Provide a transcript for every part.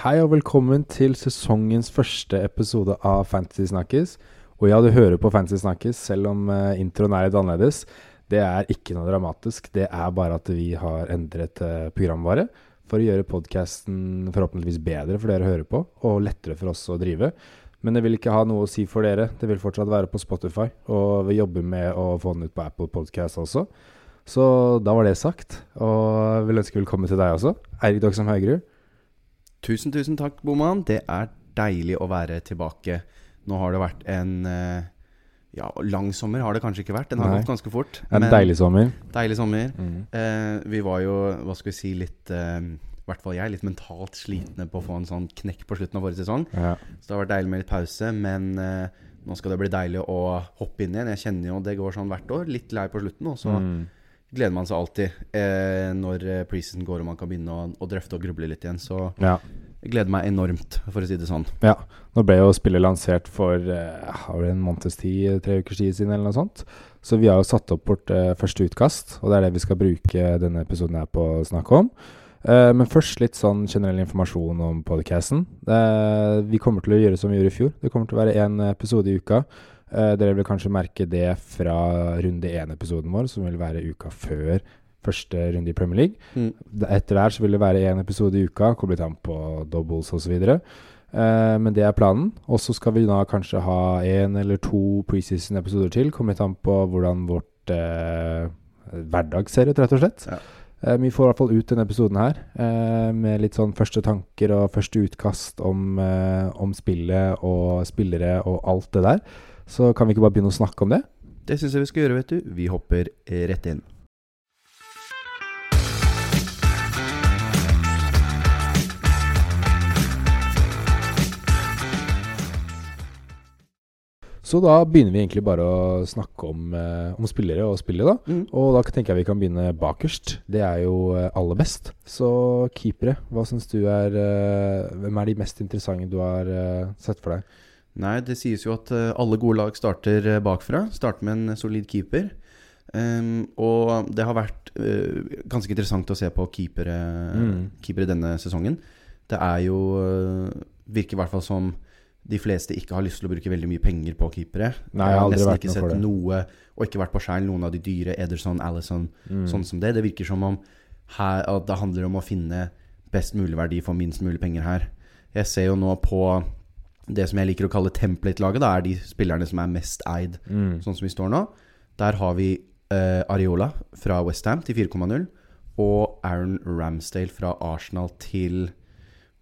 Hei og velkommen til sesongens første episode av Fantasy Snakkes. Og ja, du hører på Fantasy Snakkes, selv om uh, introen er litt annerledes. Det er ikke noe dramatisk. Det er bare at vi har endret uh, programvare for å gjøre podkasten forhåpentligvis bedre for dere å høre på, og lettere for oss å drive. Men det vil ikke ha noe å si for dere. Det vil fortsatt være på Spotify, og vi jobber med å få den ut på Apple Podcast også. Så da var det sagt, og vil ønske velkommen til deg også, Eirik Doksam Haugerud. Tusen, tusen takk, Boman. Det er deilig å være tilbake. Nå har det vært en eh, ja, lang sommer har det kanskje ikke vært. Den har Nei. gått ganske fort. En deilig sommer. deilig sommer. Mm. Eh, vi var jo, hva skal vi si, litt eh, I hvert fall jeg, litt mentalt slitne på å få en sånn knekk på slutten av forrige sesong. Ja. Så det har vært deilig med litt pause, men eh, nå skal det bli deilig å hoppe inn igjen. Jeg kjenner jo det går sånn hvert år. Litt lei på slutten, og så Mm. Gleder man seg alltid eh, når eh, preseason går og man kan begynne å, å drøfte og gruble litt igjen. Så ja. jeg gleder meg enormt, for å si det sånn. Ja, nå ble jo spillet lansert for eh, har en måneds tid, tre ukers tid siden, eller noe sånt. Så vi har jo satt opp vårt eh, første utkast, og det er det vi skal bruke denne episoden her på å snakke om. Eh, men først litt sånn generell informasjon om podcasten. Eh, vi kommer til å gjøre som vi gjorde i fjor. Det kommer til å være én episode i uka. Eh, dere vil kanskje merke det fra runde én-episoden vår, som vil være uka før første runde i Premier League. Mm. Etter der så vil det være én episode i uka, kommer litt an på doubles osv. Uh, men det er planen. Og så skal vi da kanskje ha én eller to preseason-episoder til. Kommer litt an på hvordan vårt uh, hverdag ser ut, rett og slett. Ja. Eh, vi får i hvert fall ut denne episoden her eh, med litt sånn første tanker og første utkast om, eh, om spillet og spillere og alt det der. Så kan vi ikke bare begynne å snakke om det? Det syns jeg vi skal gjøre, vet du. Vi hopper rett inn. Så da begynner vi egentlig bare å snakke om, eh, om spillere og spillet, da. Mm. Og da tenker jeg vi kan begynne bakerst. Det er jo eh, aller best. Så keepere, hva syns du er eh, Hvem er de mest interessante du har eh, sett for deg? Nei, det sies jo at eh, alle gode lag starter bakfra. Starter med en solid keeper. Um, og det har vært uh, ganske interessant å se på keepere, Mm. keepere denne sesongen. Det er jo uh, Virker i hvert fall som de fleste ikke har lyst til å bruke veldig mye penger på keepere. Nei, jeg har aldri nesten ikke sett noe, og ikke vært på skjæren, noen av de dyre, Ederson, Alison, Mm. sånn som det. Det virker som om her, at det handler om å finne best mulig verdi for minst mulig penger her. Jeg ser jo nå på det som jeg liker å kalle template-laget. Da er de spillerne som er mest eid, Mm. sånn som vi står nå. Der har vi uh, Areola fra Westham til 4,0. Og Aaron Ramsdale fra Arsenal til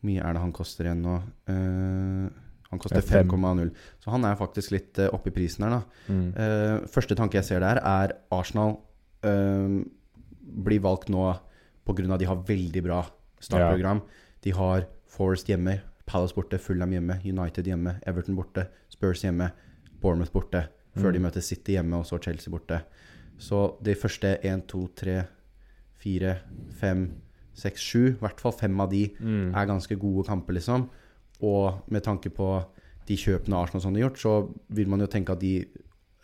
Hvor mye er det han koster igjen nå? Eh, han koster 5,0. Så han er faktisk litt uh, oppe i prisen her, da. Mm. Uh, første tanke jeg ser der, er Arsenal uh, blir valgt nå pga. de har veldig bra startprogram. De har Forest hjemme, Palace borte, Fulham hjemme, United hjemme, Everton borte, Spurs hjemme, Bournemouth borte. Før de Mm. møter City hjemme, og så Chelsea borte. Så de første 1, 2, 3, 4, 5, 6, 7, i hvert fall fem av de, Mm. er ganske gode kamper, liksom. Og med tanke på de kjøpene Arsenal sånn har gjort, så vil man jo tenke at de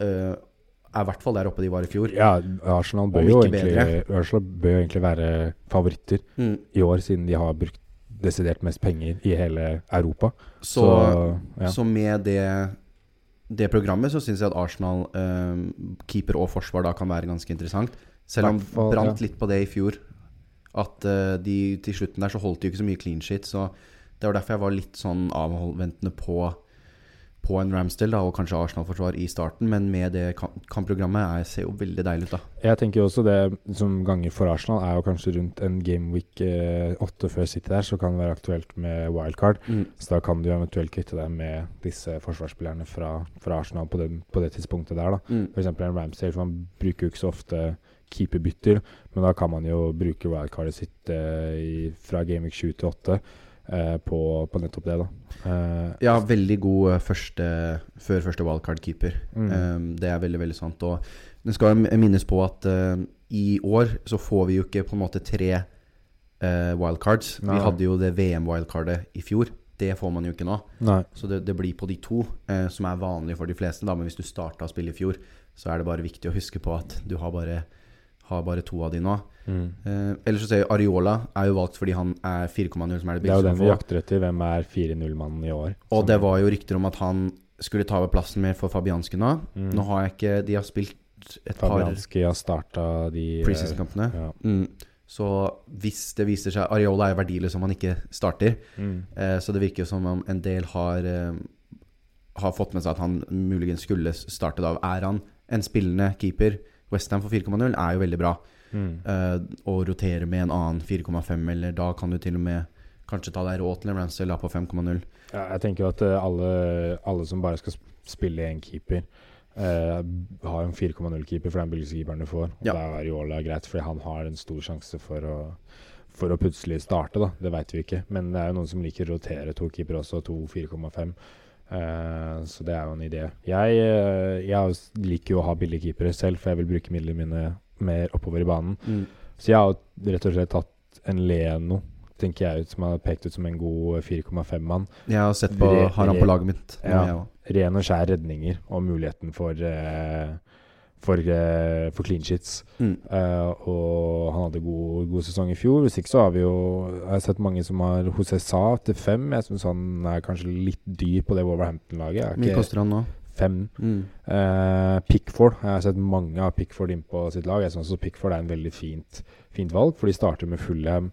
uh, er i hvert fall der oppe de var i fjor. Ja, Arsenal bør, jo egentlig, Arsenal bør egentlig være favoritter Mm. i år, siden de har brukt desidert mest penger i hele Europa. Så, Så, ja. så med det, det programmet så syns jeg at Arsenal, eh, keeper og forsvar, da kan være ganske interessant. Selv om Hvertfall, brant ja. litt på det i fjor. At eh, de til slutten der så holdt de jo ikke så mye clean shit. Så det var derfor jeg var litt sånn avventende på, på en Ramsdale da, og kanskje Arsenal-forsvar i starten. Men med det kamp kampprogrammet Jeg ser jo veldig deilig ut, da. Jeg tenker jo også det som ganger for Arsenal, er jo kanskje rundt en gameweek eh, åtte før City der, så kan det være aktuelt med wildcard. Så da kan du eventuelt kvitte deg med disse forsvarsspillerne fra, fra Arsenal på, den, på det tidspunktet der, da. Mm. F.eks. en Ramsdale, for man bruker jo ikke så ofte keeperbytter, men da kan man jo bruke wildcardet sitt eh, i, fra gameweek 7 til 8 eh, på, på nettopp det, da. Eh, Ja, veldig god eh, første, før første wildcard-keeper. Mm. Um, det er veldig veldig sant. Og det skal minnes på at eh, i år så får vi jo ikke på en måte tre eh, wildcards. Nei. Vi hadde jo det VM-wildcardet i fjor. Det får man jo ikke nå. nei. Så det, det blir på de to, eh, som er vanlig for de fleste. Da. Men hvis du starta å spille i fjor, så er det bare viktig å huske på at du har bare har bare to av de nå. Mm. Eh, ellers så ser vi Areola er jo valgt fordi han er 4,0, som er det Det er jo den vi jakter etter. Hvem er 4-0-mannen i år? Og det var jo rykter om at han skulle ta over plassen med for Fabianski nå. Mm. Nå har jeg ikke De har spilt et par Fabianski har starta de eh, preseason-kampene. Ja. Mm. Så hvis det viser seg Areola er verdiløs om han ikke starter. Mm. Eh, så det virker som om en del har eh, Har fått med seg at han muligens skulle starte da. Er han en spillende keeper? Westham for 4,0 er jo veldig bra. Mm. Uh, å rotere med en annen 4,5, eller da kan du til og med kanskje ta deg råd til en Ramsdale da på 5,0. Ja, jeg tenker jo at eh, alle, alle som bare skal spille én keeper, uh, har en 4,0-keeper for den keeperen du får. Og Ja. Da er Areola greit, fordi han har en stor sjanse for å, for å plutselig starte. da Det veit vi ikke. Men det er jo noen som liker å rotere to keepere også, to 4,5. Eh, så det er jo en idé. Jeg, uh, jeg liker jo å ha billige keepere selv, for jeg vil bruke midlene mine mer oppover i banen. Mm. Så jeg har rett og slett tatt en Leno, tenker jeg ut, som har pekt ut som en god 4,5-mann. Jeg har sett på Re- Har han på laget mitt. Ja. ren og skjær redninger og muligheten for eh, for, eh, for clean sheets. Mm. Uh, og han hadde god, god sesong i fjor. Hvis ikke så har vi jo Jeg har sett mange som har José Sa til fem. Jeg syns han er kanskje litt dyr på det Wolverhampton-laget. Er Hvor mye koster han nå? fem. Mm. Uh, Pickford. Jeg har sett mange av Pickford inn på sitt lag. Jeg syns også Pickford er en veldig fint, fint valg, for de starter med Fulham,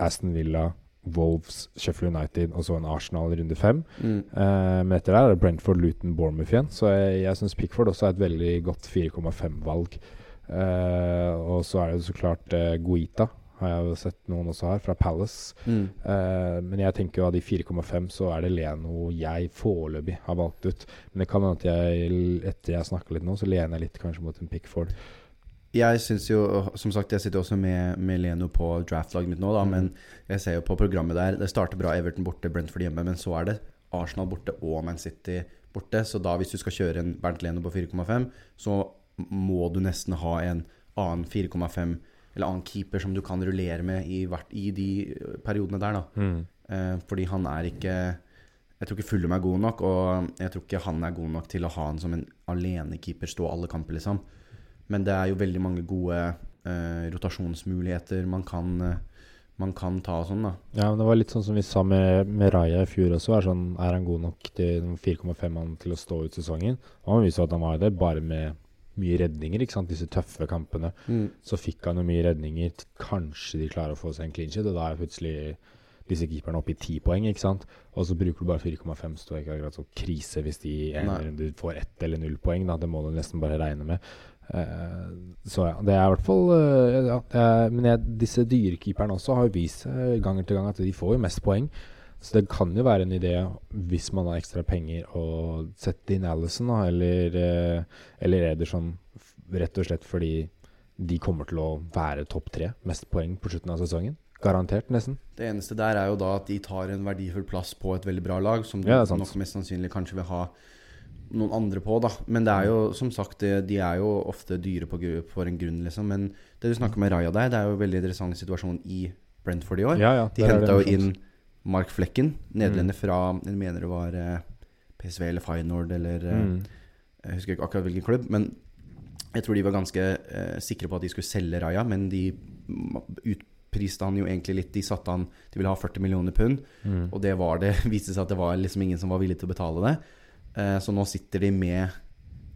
Aston Villa, Wolves, Sheffield United og så en Arsenal i runde fem. Mm. Uh, men etter der er det Brentford, Luton, Bournemouth igjen. Så jeg, jeg syns Pickford også er et veldig godt 4,5-valg. Uh, og så er det så klart uh, Guita, har jeg jo sett noen også her, fra Palace. Mm. Uh, men jeg tenker jo av de 4,5 så er det Leno jeg foreløpig har valgt ut. Men det kan hende at jeg, etter jeg snakker litt nå, så lener jeg litt kanskje mot en Pickford. Jeg syns jo Som sagt, jeg sitter også med, med Leno på draftlaget mitt nå, da, Mm. men jeg ser jo på programmet der. Det starter bra Everton borte, Brentford hjemme, men så er det Arsenal borte og Man City borte. Så da hvis du skal kjøre en Bernt Leno på 4,5, så må du nesten ha en annen 4,5 eller annen keeper som du kan rullere med i, hvert, i de eh, periodene der, da. Eh, fordi han er ikke Jeg tror ikke Fullum er god nok, og jeg tror ikke han er god nok til å ha han som en alenekeeper, stå alle kamper, liksom. Men det er jo veldig mange gode eh, rotasjonsmuligheter man kan, eh, man kan ta og sånn, da. Ja, men det var litt sånn som vi sa med, med Raja i fjor også. Er, sånn, er han god nok til 4,5-mannen til å stå ut sesongen? Og han viste at han var det, bare med mye redninger. ikke sant? Disse tøffe kampene. Så fikk han jo mye redninger. Kanskje de klarer å få seg en clean sheet, og da er plutselig disse keeperne oppe i ti poeng, ikke sant? Og så bruker du bare 4,5, så det er ikke akkurat så krise hvis de en Nei. får ett eller null poeng. da, Det må du nesten bare regne med. Eh, så ja, det er i hvert fall eh, ja, eh, Men jeg, disse dyrekeeperne også har vist seg ganger til gang at de får jo mest poeng. Så det kan jo være en idé, hvis man har ekstra penger, å sette inn Alison, eller, eh, eller Ederson, rett og slett fordi de kommer til å være topp tre, mest poeng på slutten av sesongen. Garantert, nesten. Det eneste der er jo da at de tar en verdifull plass på et veldig bra lag, som Ja, nok mest sannsynlig kanskje vil ha noen andre på, da. Men det er jo som sagt, de er jo ofte dyre på, for en grunn, liksom. Men det du snakker med Raja der, det er jo en veldig interessant situasjon i Brentford i år. Ja, ja, De henta jo inn Mark Flekken, nederlender Mm. fra Jeg mener det var eh, PSV eller Feyenoord eller eh, Mm. Jeg husker ikke akkurat hvilken klubb, men jeg tror de var ganske eh, sikre på at de skulle selge Raja, men de utpriste han jo egentlig litt. De satte han De ville ha 40 millioner pund, Mm. og det var det viste seg at det var liksom ingen som var villig til å betale det. Eh, så nå sitter de med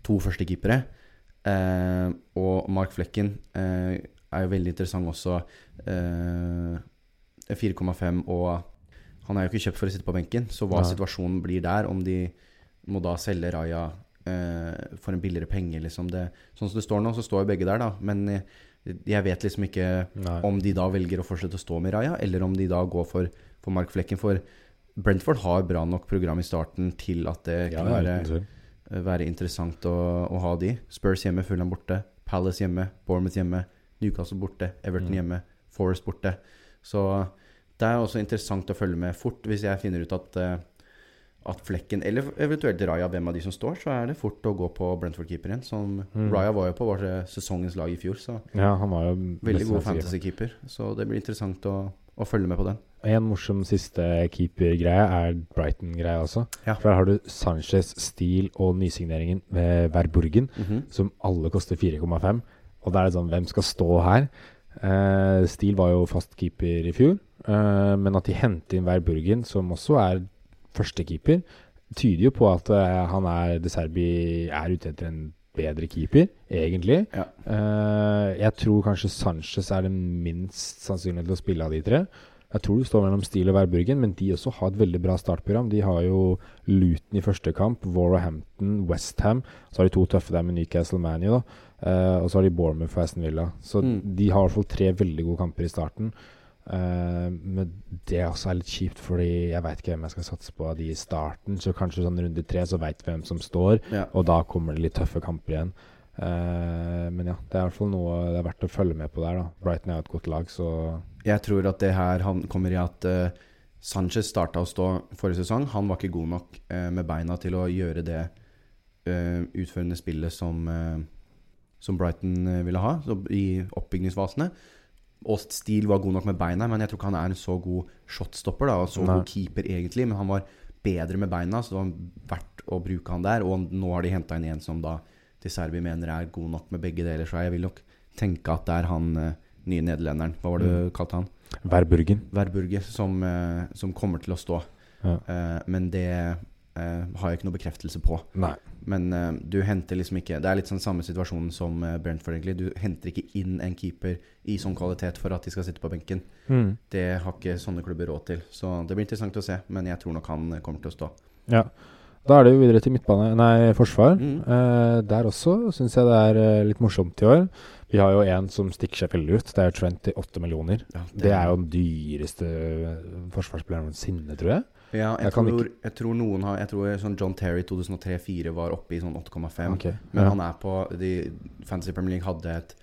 to førstekeepere. Eh, og Mark Flekken eh, er jo veldig interessant også. Eh, 4,5 og han er jo ikke kjøpt for å sitte på benken, så hva Nei. situasjonen blir der, om de må da selge Raja for en billigere penge, liksom det, Sånn som det står nå, så står jo begge der, da. Men jeg vet liksom ikke Nei. om de da velger å fortsette å stå med Raja, eller om de da går for, for Mark Flekken. For Brentford har bra nok program i starten til at det Ja, kunne ja, være, være interessant å, å ha de. Spurs hjemme, Fulham borte. Palace hjemme, Bournemouth hjemme. Newcastle borte, Everton Mm. hjemme, Forest borte. Så det er også interessant å følge med fort. Hvis jeg finner ut at, eh, at Flekken, eller eventuelt Raja, hvem av de som står, så er det fort å gå på Brentford-keeper igjen. Som Mm. Raja var jo på vår eh, sesongens lag i fjor, så Ja, han var jo veldig god fantasy-keeper. Så det blir interessant å, å følge med på den. En morsom siste keepergreie er Brighton-greia også. Ja. For her har du Sanchez, Steele og nysigneringen ved Verburgen, som alle koster 4,5. Og da er det sånn Hvem skal stå her? Uh, Steele var jo fast keeper i fjor, uh, men at de henter inn Verburgen, som også er førstekeeper, tyder jo på at uh, han er De Serbi er ute etter en bedre keeper, egentlig. Ja. jeg tror kanskje Sanchez er den minst sannsynlige til å spille av de tre. Jeg tror det står mellom Steele og Værbryggen men de også har et veldig bra startprogram. De har jo Luton i første kamp, Warhampton, Westham. Så har de to tøffe der med Newcastle Manu, da. Uh, og så har de Bournemouth og Aston Villa. Så mm. de har i hvert fall tre veldig gode kamper i starten. Uh, men det er også litt kjipt, fordi jeg veit ikke hvem jeg skal satse på av de i starten. Så kanskje sånn runde tre så veit vi hvem som står, ja. og da kommer det litt tøffe kamper igjen. Uh, men ja, det er i hvert fall noe det er verdt å følge med på der. da Brighton er et godt lag, så Jeg tror at det her han kommer i at Sanchez starta å stå forrige sesong. Han var ikke god nok med beina til å gjøre det utførende spillet som som Brighton ville ha i oppbyggingsfasene. Og Steele var god nok med beina, men jeg tror ikke han er en så god shotstopper. da, og Så Nei. god keeper egentlig, men han var bedre med beina, så det var verdt å bruke han der. Og nå har de henta inn en som da til Serbi mener er god nok med begge deler, så jeg vil nok tenke at det er han nye nederlenderen. Hva var det mm. du kalte han? Verburgen. Verburge, som, eh, som kommer til å stå. Ja. men det har jeg ikke noe bekreftelse på. Nei. Men du henter liksom ikke Det er litt sånn samme situasjon som Brentford, egentlig. Du henter ikke inn en keeper i sånn kvalitet for at de skal sitte på benken. Mm. Det har ikke sånne klubber råd til. Så det blir interessant å se, men jeg tror nok han eh, kommer til å stå. Ja. Da er det jo videre til midtbane Nei, forsvar. Mm. Uh, der også syns jeg det er litt morsomt i år. Vi har jo en som stikker seg veldig ut. Det er Trent til åtte millioner. Ja, det, det, er jo den dyreste forsvarsspilleren noensinne, tror jeg. Ja, jeg, jeg, tror, jeg, tror, noen har Jeg tror sånn John Terry 2003-2004 var oppe i sånn 8,5. Okay. Men ja. han er på de, Fantasy Premier League hadde et,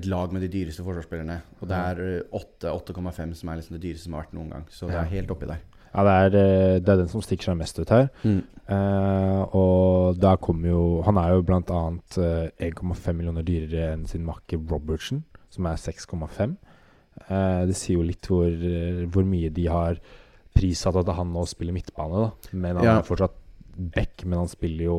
et lag med de dyreste forsvarsspillerne. Og det er 8,5 eh, som er liksom det dyreste som har vært noen gang. Så det er helt oppi der. Ja, det er, eh, det er den som stikker seg mest ut her. Mm. Uh, og da kommer jo Han er jo uh, 1,5 millioner dyrere enn sin makker Robertson, som er 6,5. Uh, det sier jo litt hvor, hvor mye de har prissatt at han nå spiller midtbane, da. Men han ja. er fortsatt back, men han spiller jo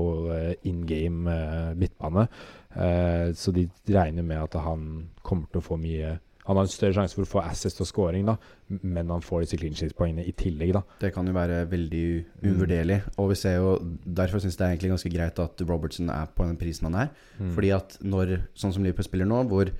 in game midtbane. Uh, så de regner med at han kommer til å få mye Han har en større sjanse for å få assist og scoring, da, men han får disse clean sheet-poengene i tillegg, da. Det kan jo være veldig mm. uvurderlig. Mm. Og vi ser jo Derfor syns jeg det er egentlig ganske greit at Robertson er på den prisen han er. Mm. Fordi at når, sånn som Liverpool spiller nå, hvor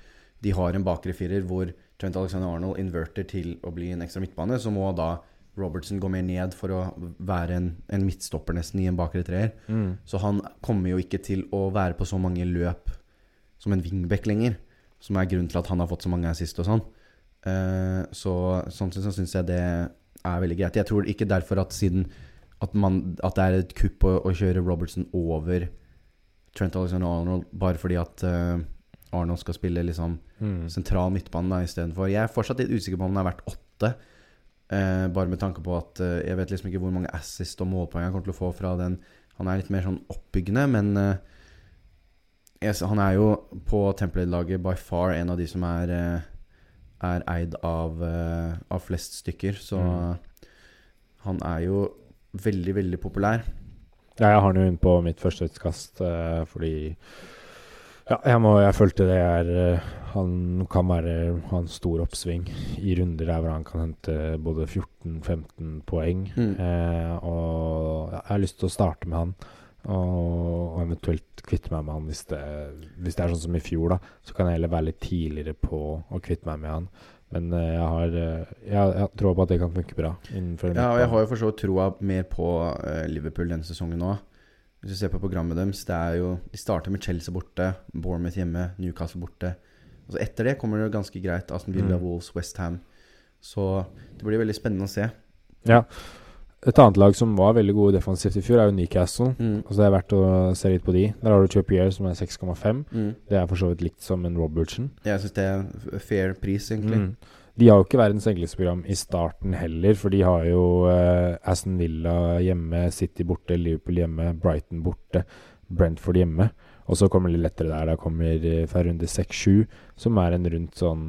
de har en bakre firer hvor Trent Alexander Arnold inverter til å bli en ekstra midtbane, så må da Robertson går mer ned for å være en, en midtstopper nesten i en bakre treer. Mm. Så han kommer jo ikke til å være på så mange løp som en wingback lenger. Som er grunnen til at han har fått så mange assist og sånn. Uh, så sånn sett så syns jeg det er veldig greit. Jeg tror ikke derfor at siden at, man, at det er et kupp å, å, kjøre Robertson over Trent Alexander Arnold bare fordi at uh, Arnold skal spille liksom mm. sentral midtbane istedenfor. Jeg er fortsatt litt usikker på om han er verdt åtte. Uh, bare med tanke på at jeg vet liksom ikke hvor mange assist og målpoeng han kommer til å få fra den. Han er litt mer sånn oppbyggende, men jeg, han er jo på Template-laget by far en av de som er, eh, er eid av, eh, av, flest stykker. Så mm. han er jo veldig, veldig populær. Ja, jeg har han jo inn på mitt første utkast uh, fordi ja, jeg, må, jeg følte det er Han kan være en stor oppsving i runder der hvor han kan hente både 14-15 poeng. Mm. Eh, og jeg har lyst til å starte med han. Og, og eventuelt kvitte meg med han hvis det, hvis det, er sånn som i fjor, da. Så kan jeg heller være litt tidligere på å kvitte meg med han. Men uh, jeg har jeg, jeg, tror på at det kan funke bra. ja, og jeg har jo for så vidt troa mer på Liverpool denne sesongen òg. Hvis du ser på programmet deres, det er jo De starter med Chelsea borte, Bournemouth hjemme, Newcastle borte. Altså etter det kommer det ganske greit. Aston Villa, mm. Wolves, Westham. Så det blir veldig spennende å se. Ja. Et annet lag som var veldig gode defensivt i fjor, er jo Newcastle. Mm. Altså Det er verdt å se litt på de. Der har du Chopier, som er 6,5. Mm. Det er for så vidt likt som en Robertson. Jeg syns det er fair pris, egentlig. Mm. De har jo ikke verdens enkleste program i starten heller, for de har jo uh, Aston Villa hjemme, City borte, Liverpool hjemme, Brighton borte, Brentford hjemme. Og så kommer det litt lettere der. Da kommer uh, fra runde 6-7, som er en rundt sånn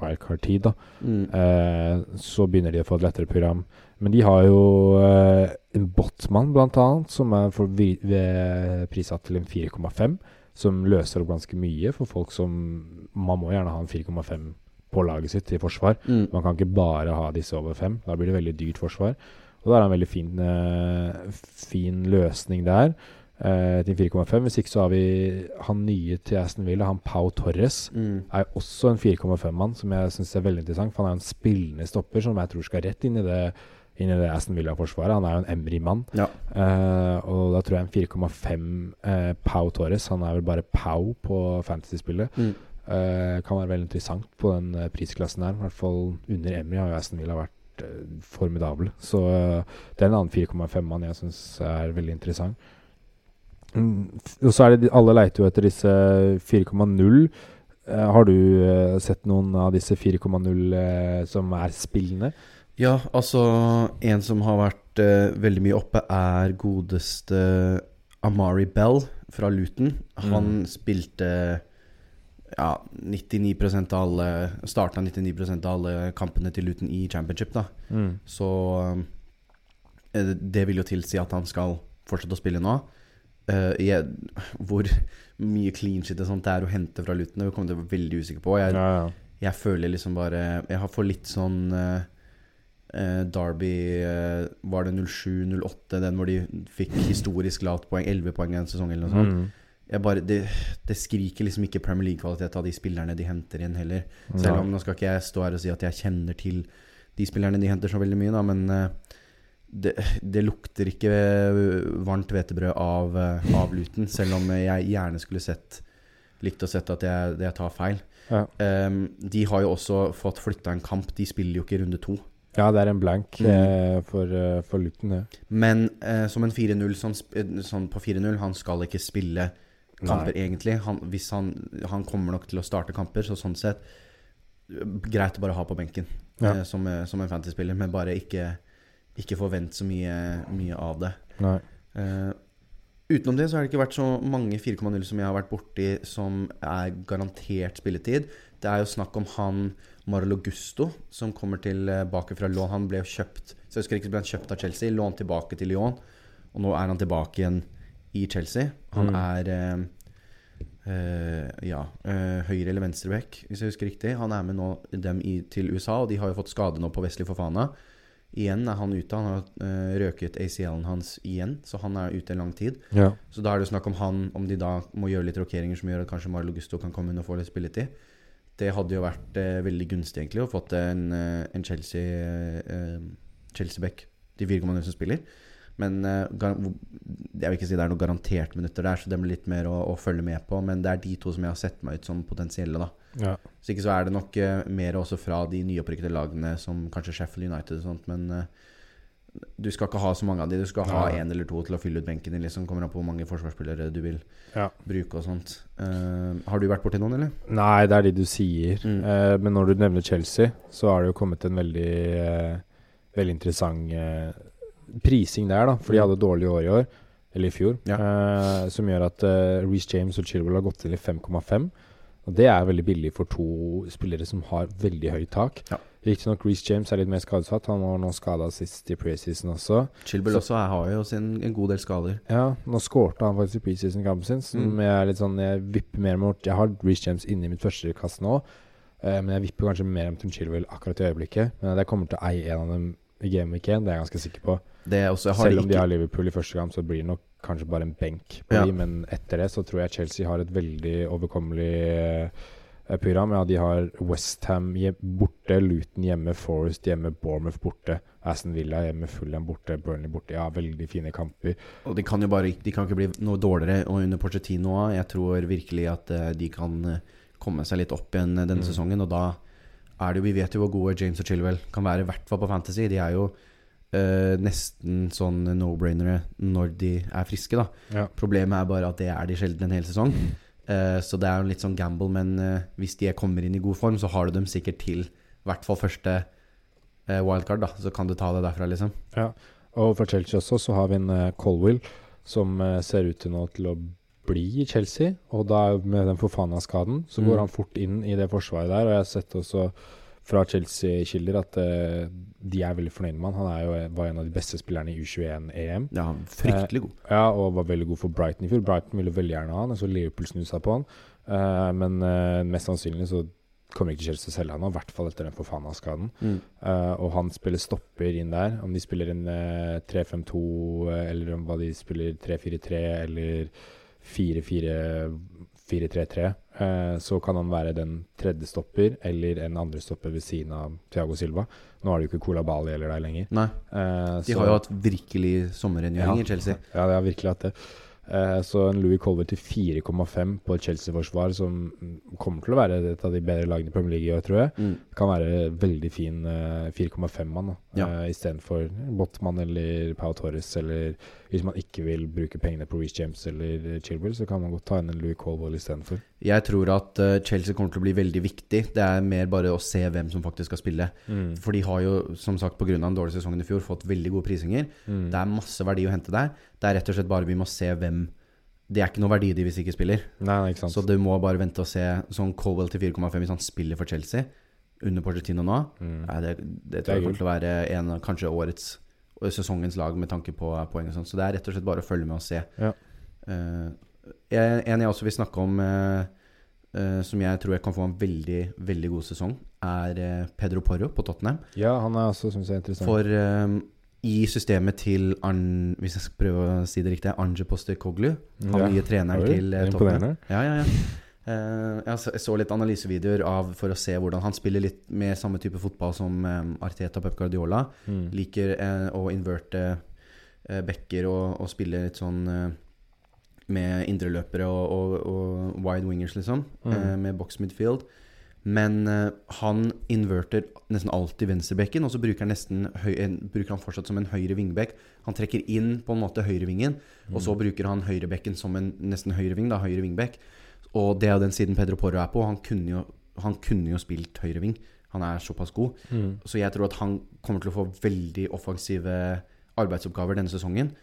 wildcard-tid, da. Mm. Uh, så begynner de å få et lettere program. Men de har jo en Botman, blant annet, som er for, prissatt til en 4,5. som løser opp ganske mye for folk som Man må gjerne ha en 4,5 på laget sitt i forsvar. Mm. Man kan ikke bare ha disse over fem. Da blir det veldig dyrt forsvar. Og da er det en veldig fin, uh, fin løsning der Uh, til 4,5. Hvis ikke så har vi han nye til Aston Villa, han Pau Torres. Mm. Er også en 4,5-mann, som jeg syns er veldig interessant. For han er en spillende stopper som jeg tror skal rett inn i det, inn i det Aston Villa-forsvaret. Han er jo en Emry-mann. Ja. Uh, og da tror jeg en 4,5 uh, Pau Torres Han er vel bare Pau på fantasy-spillet. Mm. Uh, kan være veldig interessant på den eh, prisklassen her. I hvert fall under Emry har jo Aston Villa vært eh, formidable. Så eh, det er en annen 4,5-mann jeg syns er veldig interessant. Mm, og så er det Alle leiter jo etter disse 4,0. Eh, har du eh, sett noen av disse 4,0 eh, som er spillende? Ja, altså En som har vært uh, veldig mye oppe, er godeste Amari Bell fra Luton. Han Mm. spilte ja, 99 av alle Starta 99% av alle kampene til Luton i championship, da. Så uh, det vil jo tilsi at han skal fortsette å spille nå. Uh, jeg, hvor mye clean shit og sånt det er å hente fra Luton, det kommer jeg til å være veldig usikker på. Jeg, Ja, ja. jeg føler liksom bare Jeg har fått litt sånn eh, Derby eh, Var det 07-08, den hvor de fikk historisk lavt poeng, 11 poeng en sesong eller noe sånt. Mm. Bare, det, det skriker liksom ikke Premier League-kvalitet av de spillerne de henter inn heller. Selv om nå skal ikke jeg stå her og si at jeg kjenner til de spillerne de henter så veldig mye, da, men eh, det, det lukter ikke eh, varmt hvetebrød av, eh, av Luton, selv om jeg gjerne skulle sett likt å sett at jeg, jeg tar feil. Ja. Um, de har jo også fått flytta en kamp. De spiller jo ikke runde to. Ja, det er en blank Mm. eh, for, eh, for Luton, det. Men eh, som en 4-0 sånn, på 4-0, han skal ikke spille kamper egentlig. Han, hvis han, han kommer nok til å starte kamper, så sånn sett Greit å bare ha på benken Ja. eh, som, eh, som en fantasy-spiller, men bare ikke, ikke forvent så mye, mye av det. Nei. Eh, utenom det så har det ikke vært så mange 4,0 som jeg har vært borti som er garantert spilletid. Det er jo snakk om han Marlo Gusto som kommer tilbake fra lån. Han ble jo kjøpt Så jeg husker ikke ble han kjøpt av Chelsea, lånt tilbake til Lyon. Og nå er han tilbake igjen i Chelsea. Han Mm. er eh, eh, ja, eh, høyre- eller venstreback, hvis jeg husker riktig. Han er med nå dem i, til USA, og de har jo fått skade nå på Wesley Fofana. Igjen er han ute. Han har uh, røket ACL-en hans igjen, så han er ute en lang tid. Ja. Så da er det jo snakk om han, om de da må gjøre litt rokeringer som gjør at kanskje Marlo Gusto kan komme inn og få litt spilletid. Det hadde jo vært eh, veldig gunstig, egentlig, å fått en, eh, en Chelsea eh, Chelsea-back de 4,0 som spiller. Men eh, jeg vil ikke si det er noe garantert minutter der, så det blir litt mer å, å følge med på. Men det er de to som jeg har sett meg ut som potensielle, da. ja. Så ikke så er det nok eh, mer også fra de nyopprykkede lagene som kanskje Sheffield United og sånt, men eh, du skal ikke ha så mange av de. Du skal ha én eller to til å fylle ut benken din. Liksom. Kommer an på hvor mange forsvarsspillere du vil Ja. bruke og sånt. Uh, har du vært borti noen, eller? Nei, det er de du sier. Mm. Uh, men når du nevner Chelsea, så har det jo kommet en veldig, uh, veldig interessant prising der, da. For de Mm. hadde dårlige år i år, eller i fjor, Ja. som gjør at Reece James og Chilwell har gått til i 5,5. Og det er veldig billig for to spillere som har veldig høyt tak. Ja. Riktignok Reece James er litt mer skadesatt. Han var nå skada sist i preseason også. Chilwell også er- har jo sin, en god del skader. Ja, nå skårte han faktisk i preseason-kampen sin, som Mm. jeg er litt sånn Jeg vipper mer mot Jeg har Reece James inne i mitt første kast nå, eh, men jeg vipper kanskje mer mot Chilwell akkurat i øyeblikket. Men jeg kommer til å eie en av dem i Game Week 1, det er jeg ganske sikker på. Det også, jeg har Selv om om de har Liverpool i første kamp, så blir det nok kanskje bare en benk på Ja. men etter det så tror jeg Chelsea har et veldig overkommelig eh, program. Ja, de har Westham borte, Luton hjemme, Forest hjemme, Bournemouth borte, Aston Villa hjemme, Fulham borte, Burnley borte. Ja, veldig fine kamper. og de kan jo bare De kan ikke bli noe dårligere og under Porcetino òg. Jeg tror virkelig at eh, de kan eh, komme seg litt opp igjen eh, denne Mm. sesongen, og da er det jo Vi vet jo hvor gode James og Chilwell kan være, i hvert fall på Fantasy. De er jo Uh, nesten sånn no-brainere når de er friske, da. Ja. Problemet er bare at det er de sjelden en hel sesong. Eh, så det er jo litt sånn gamble, men eh, hvis de kommer inn i god form, så har du dem sikkert til i hvert fall første eh, wildcard, da. Så kan du ta det derfra, liksom. Og for Chelsea også så har vi en Colwill som eh, ser ut til nå til å bli i Chelsea. Og da med den Fofana-skaden så Mm. går han fort inn i det forsvaret der. Og jeg har sett også fra Chelsea-kilder at uh, de er veldig fornøyd med han. Han jo, eh, var en av de beste spillerne i U21-EM. Ja, Fryktelig eh, god. Uh, ja, Og var veldig god for Brighton i fjor. Brighton ville veldig gjerne ha han, og så Liverpool snusa på han. Uh, men mest sannsynlig så kommer ikke Chelsea til å selge han nå, i hvert fall etter den for faen av skaden. Mm. og han spiller stopper inn der. Om de spiller en 3-5-2, eller om hva de spiller 3-4-3, eller 4-4 4-3-3, eh, så kan han være den tredje stopper eller en andre stopper ved siden av Thiago Silva. Nå har de jo ikke Cola Bali eller deg lenger. Nei. Eh, de så, har jo hatt virkelig sommerrengjøring ja, i Chelsea. Ja, de har virkelig hatt det. Eh, så en Louis Colver til 4,5 på et Chelsea-forsvar som kommer til å være et av de bedre lagene i Premier League i år, tror jeg, mm. kan være veldig fin 4,5-mann ja. istedenfor Botman eller Pau Torres eller hvis man ikke vil bruke pengene på Reece James eller Chilwell, så kan man godt ta inn en Louis Colwell istedenfor. Jeg tror at eh, Chelsea kommer til å bli veldig viktig. Det er mer bare å se hvem som faktisk skal spille. Mm. For de har jo, som sagt, pga. den dårlige sesongen i fjor, fått veldig gode prisinger. Mm. Det er masse verdi å hente der. Det er rett og slett bare vi må se hvem Det er ikke noe verdi de hvis de ikke spiller. Nei, nei, ikke. Så du må bare vente og se sånn Colwell til 4,5 hvis han spiller for Chelsea under Pochettino nå. Mm. Nei, det, det tror jeg kommer til å være en av kanskje årets sesongens lag med tanke på poeng og sånn. Så det er rett og slett bare å følge med og se. Ja. Uh, en jeg også vil snakke om, uh, uh, som jeg tror jeg kan få en veldig, veldig god sesong, er Pedro Porro på Tottenham. Ja, han er også, syns jeg, interessant. For i systemet til Arn, Hvis jeg skal prøve å si det riktig, Anje Koglu han Ja. nye treneren Oi, til Tottenham. Ja, ja, ja. Eh, jeg, så, litt analysevideoer av for å se hvordan han spiller litt mer samme type fotball som um, Arteta og Pep Guardiola. Mm. Liker eh, å inverte eh, backer og, og spille litt sånn eh, med indreløpere og, og, og wide wingers, liksom. Mm. eh, med box midfield. Men eh, han inverter nesten alltid venstrebekken, og så bruker han, nesten bruker han fortsatt som en høyre vingbekk. Han trekker inn på en måte høyrevingen, og så bruker han høyrebekken som en nesten høyreving, da, høyre vingbekk. Og det er jo den siden Pedro Porro er på. Han kunne jo, han kunne jo spilt høyreving. Han er såpass god. Mm. Så jeg tror at han kommer til å få veldig offensive arbeidsoppgaver denne sesongen.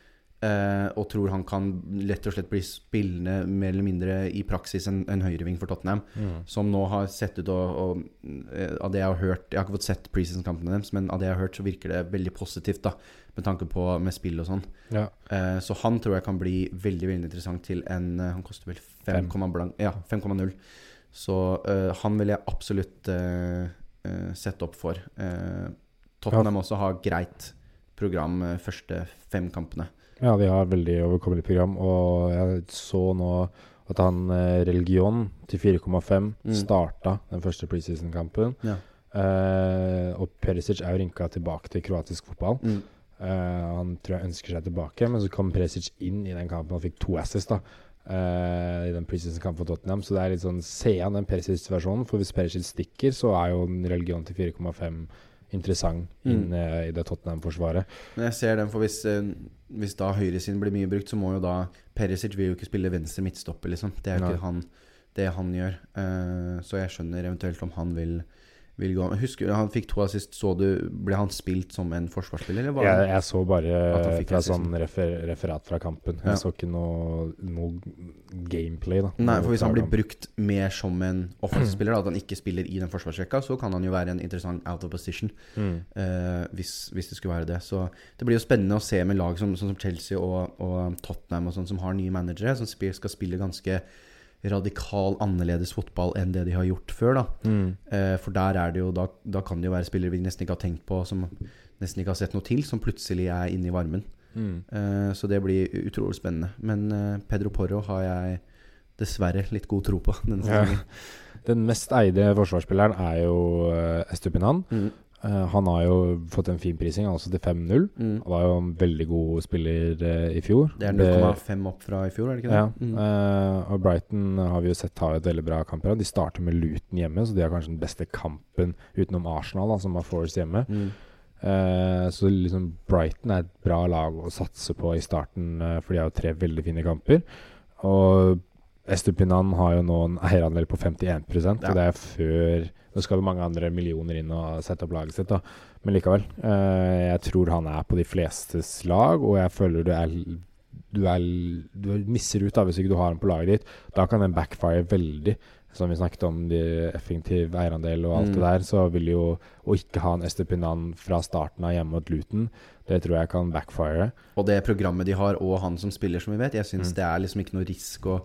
Eh, og tror han kan lett og slett bli spillende mer eller mindre i praksis en, en høyreving for Tottenham. Mm. Som nå har sett ut og, og eh, Av det jeg har hørt Jeg har ikke fått sett preseason-kampene deres, men av det jeg har hørt, så virker det veldig positivt, da med tanke på med spill og sånn. Ja. Eh, så han tror jeg kan bli veldig veldig interessant til en eh, Han koster vel 5,0. Ja, 5,0. Så eh, han vil jeg absolutt eh, eh, sette opp for. Eh, Tottenham også har greit program første fem kampene. Ja, de har veldig overkommelig program, og jeg så nå at han Religion til 4,5 Mm. starta den første preseason-kampen. Ja. Og Perisic er jo rynka tilbake til kroatisk fotball. Mm. Eh, han tror jeg ønsker seg tilbake, men så kom Perisic inn i den kampen og fikk to assists da uh, i den preseason-kampen for Tottenham. Så det er litt sånn Se an den Perisic-versjonen, for hvis Perisic stikker, så er jo en religion til 4,5 interessant Mm. inn eh, i det Tottenham-forsvaret. Men jeg ser den, for hvis, hvis da høyresiden blir mye brukt, så må jo da Perisic vil jo ikke spille venstre midtstopper, liksom. Det er jo ikke han, det han gjør. Så jeg skjønner eventuelt om han vil, vil gå husker han fikk to assist. Så du Ble han spilt som en forsvarsspiller, eller? Var Jeg, jeg så bare fra sånn refer, referat fra kampen. Ja. Så ikke noe, noe gameplay, da. Nei, for hvis han blir brukt mer som en offensivspiller, at han ikke spiller i den forsvarsrekka, så kan han jo være en interessant out of position. mm. Uh, hvis, hvis det skulle være det. Så det blir jo spennende å se med lag som, sånn som Chelsea og, og Tottenham og sånn, som har nye managere, som skal spille ganske radikal annerledes fotball enn det de har gjort før. da Mm. Eh, for der er det jo da, da kan det jo være spillere vi nesten ikke har tenkt på, som nesten ikke har sett noe til, som plutselig er inne i varmen. Mm. Eh, så det blir utrolig spennende. Men eh, Pedro Porro har jeg dessverre litt god tro på denne Ja. Den mest eide forsvarsspilleren er jo uh, Estupinan. Mm. Eh, han har jo fått en fin prising, altså til 5-0. Mm. Han var jo en veldig god spiller uh, i fjor. Det er 0,5 opp fra i fjor, er det ikke det? Ja, Mm. Uh, og Brighton har vi jo sett har et veldig bra kamper. De starter med Luton hjemme, så de har kanskje den beste kampen utenom Arsenal, da, som har Forest hjemme. Mm. Så liksom Brighton er et bra lag å satse på i starten, for de har jo tre veldig fine kamper. Og Estupinan har jo nå en eierandel på 51 Ja. og det er før Nå skal det mange andre millioner inn og sette opp laget sitt, da. Men likevel. eh, jeg tror han er på de flestes lag, og jeg føler du er du, er, du misser ut da hvis ikke du har han på laget ditt. Da kan den backfire veldig. Som vi snakket om, de effektiv eierandel og alt Mm. det der, så vil jo å ikke ha en Estepinan fra starten av hjemme mot Luton, det tror jeg kan backfire. Og det programmet de har, og han som spiller, som vi vet, jeg syns Mm. det er liksom ikke noe risk å,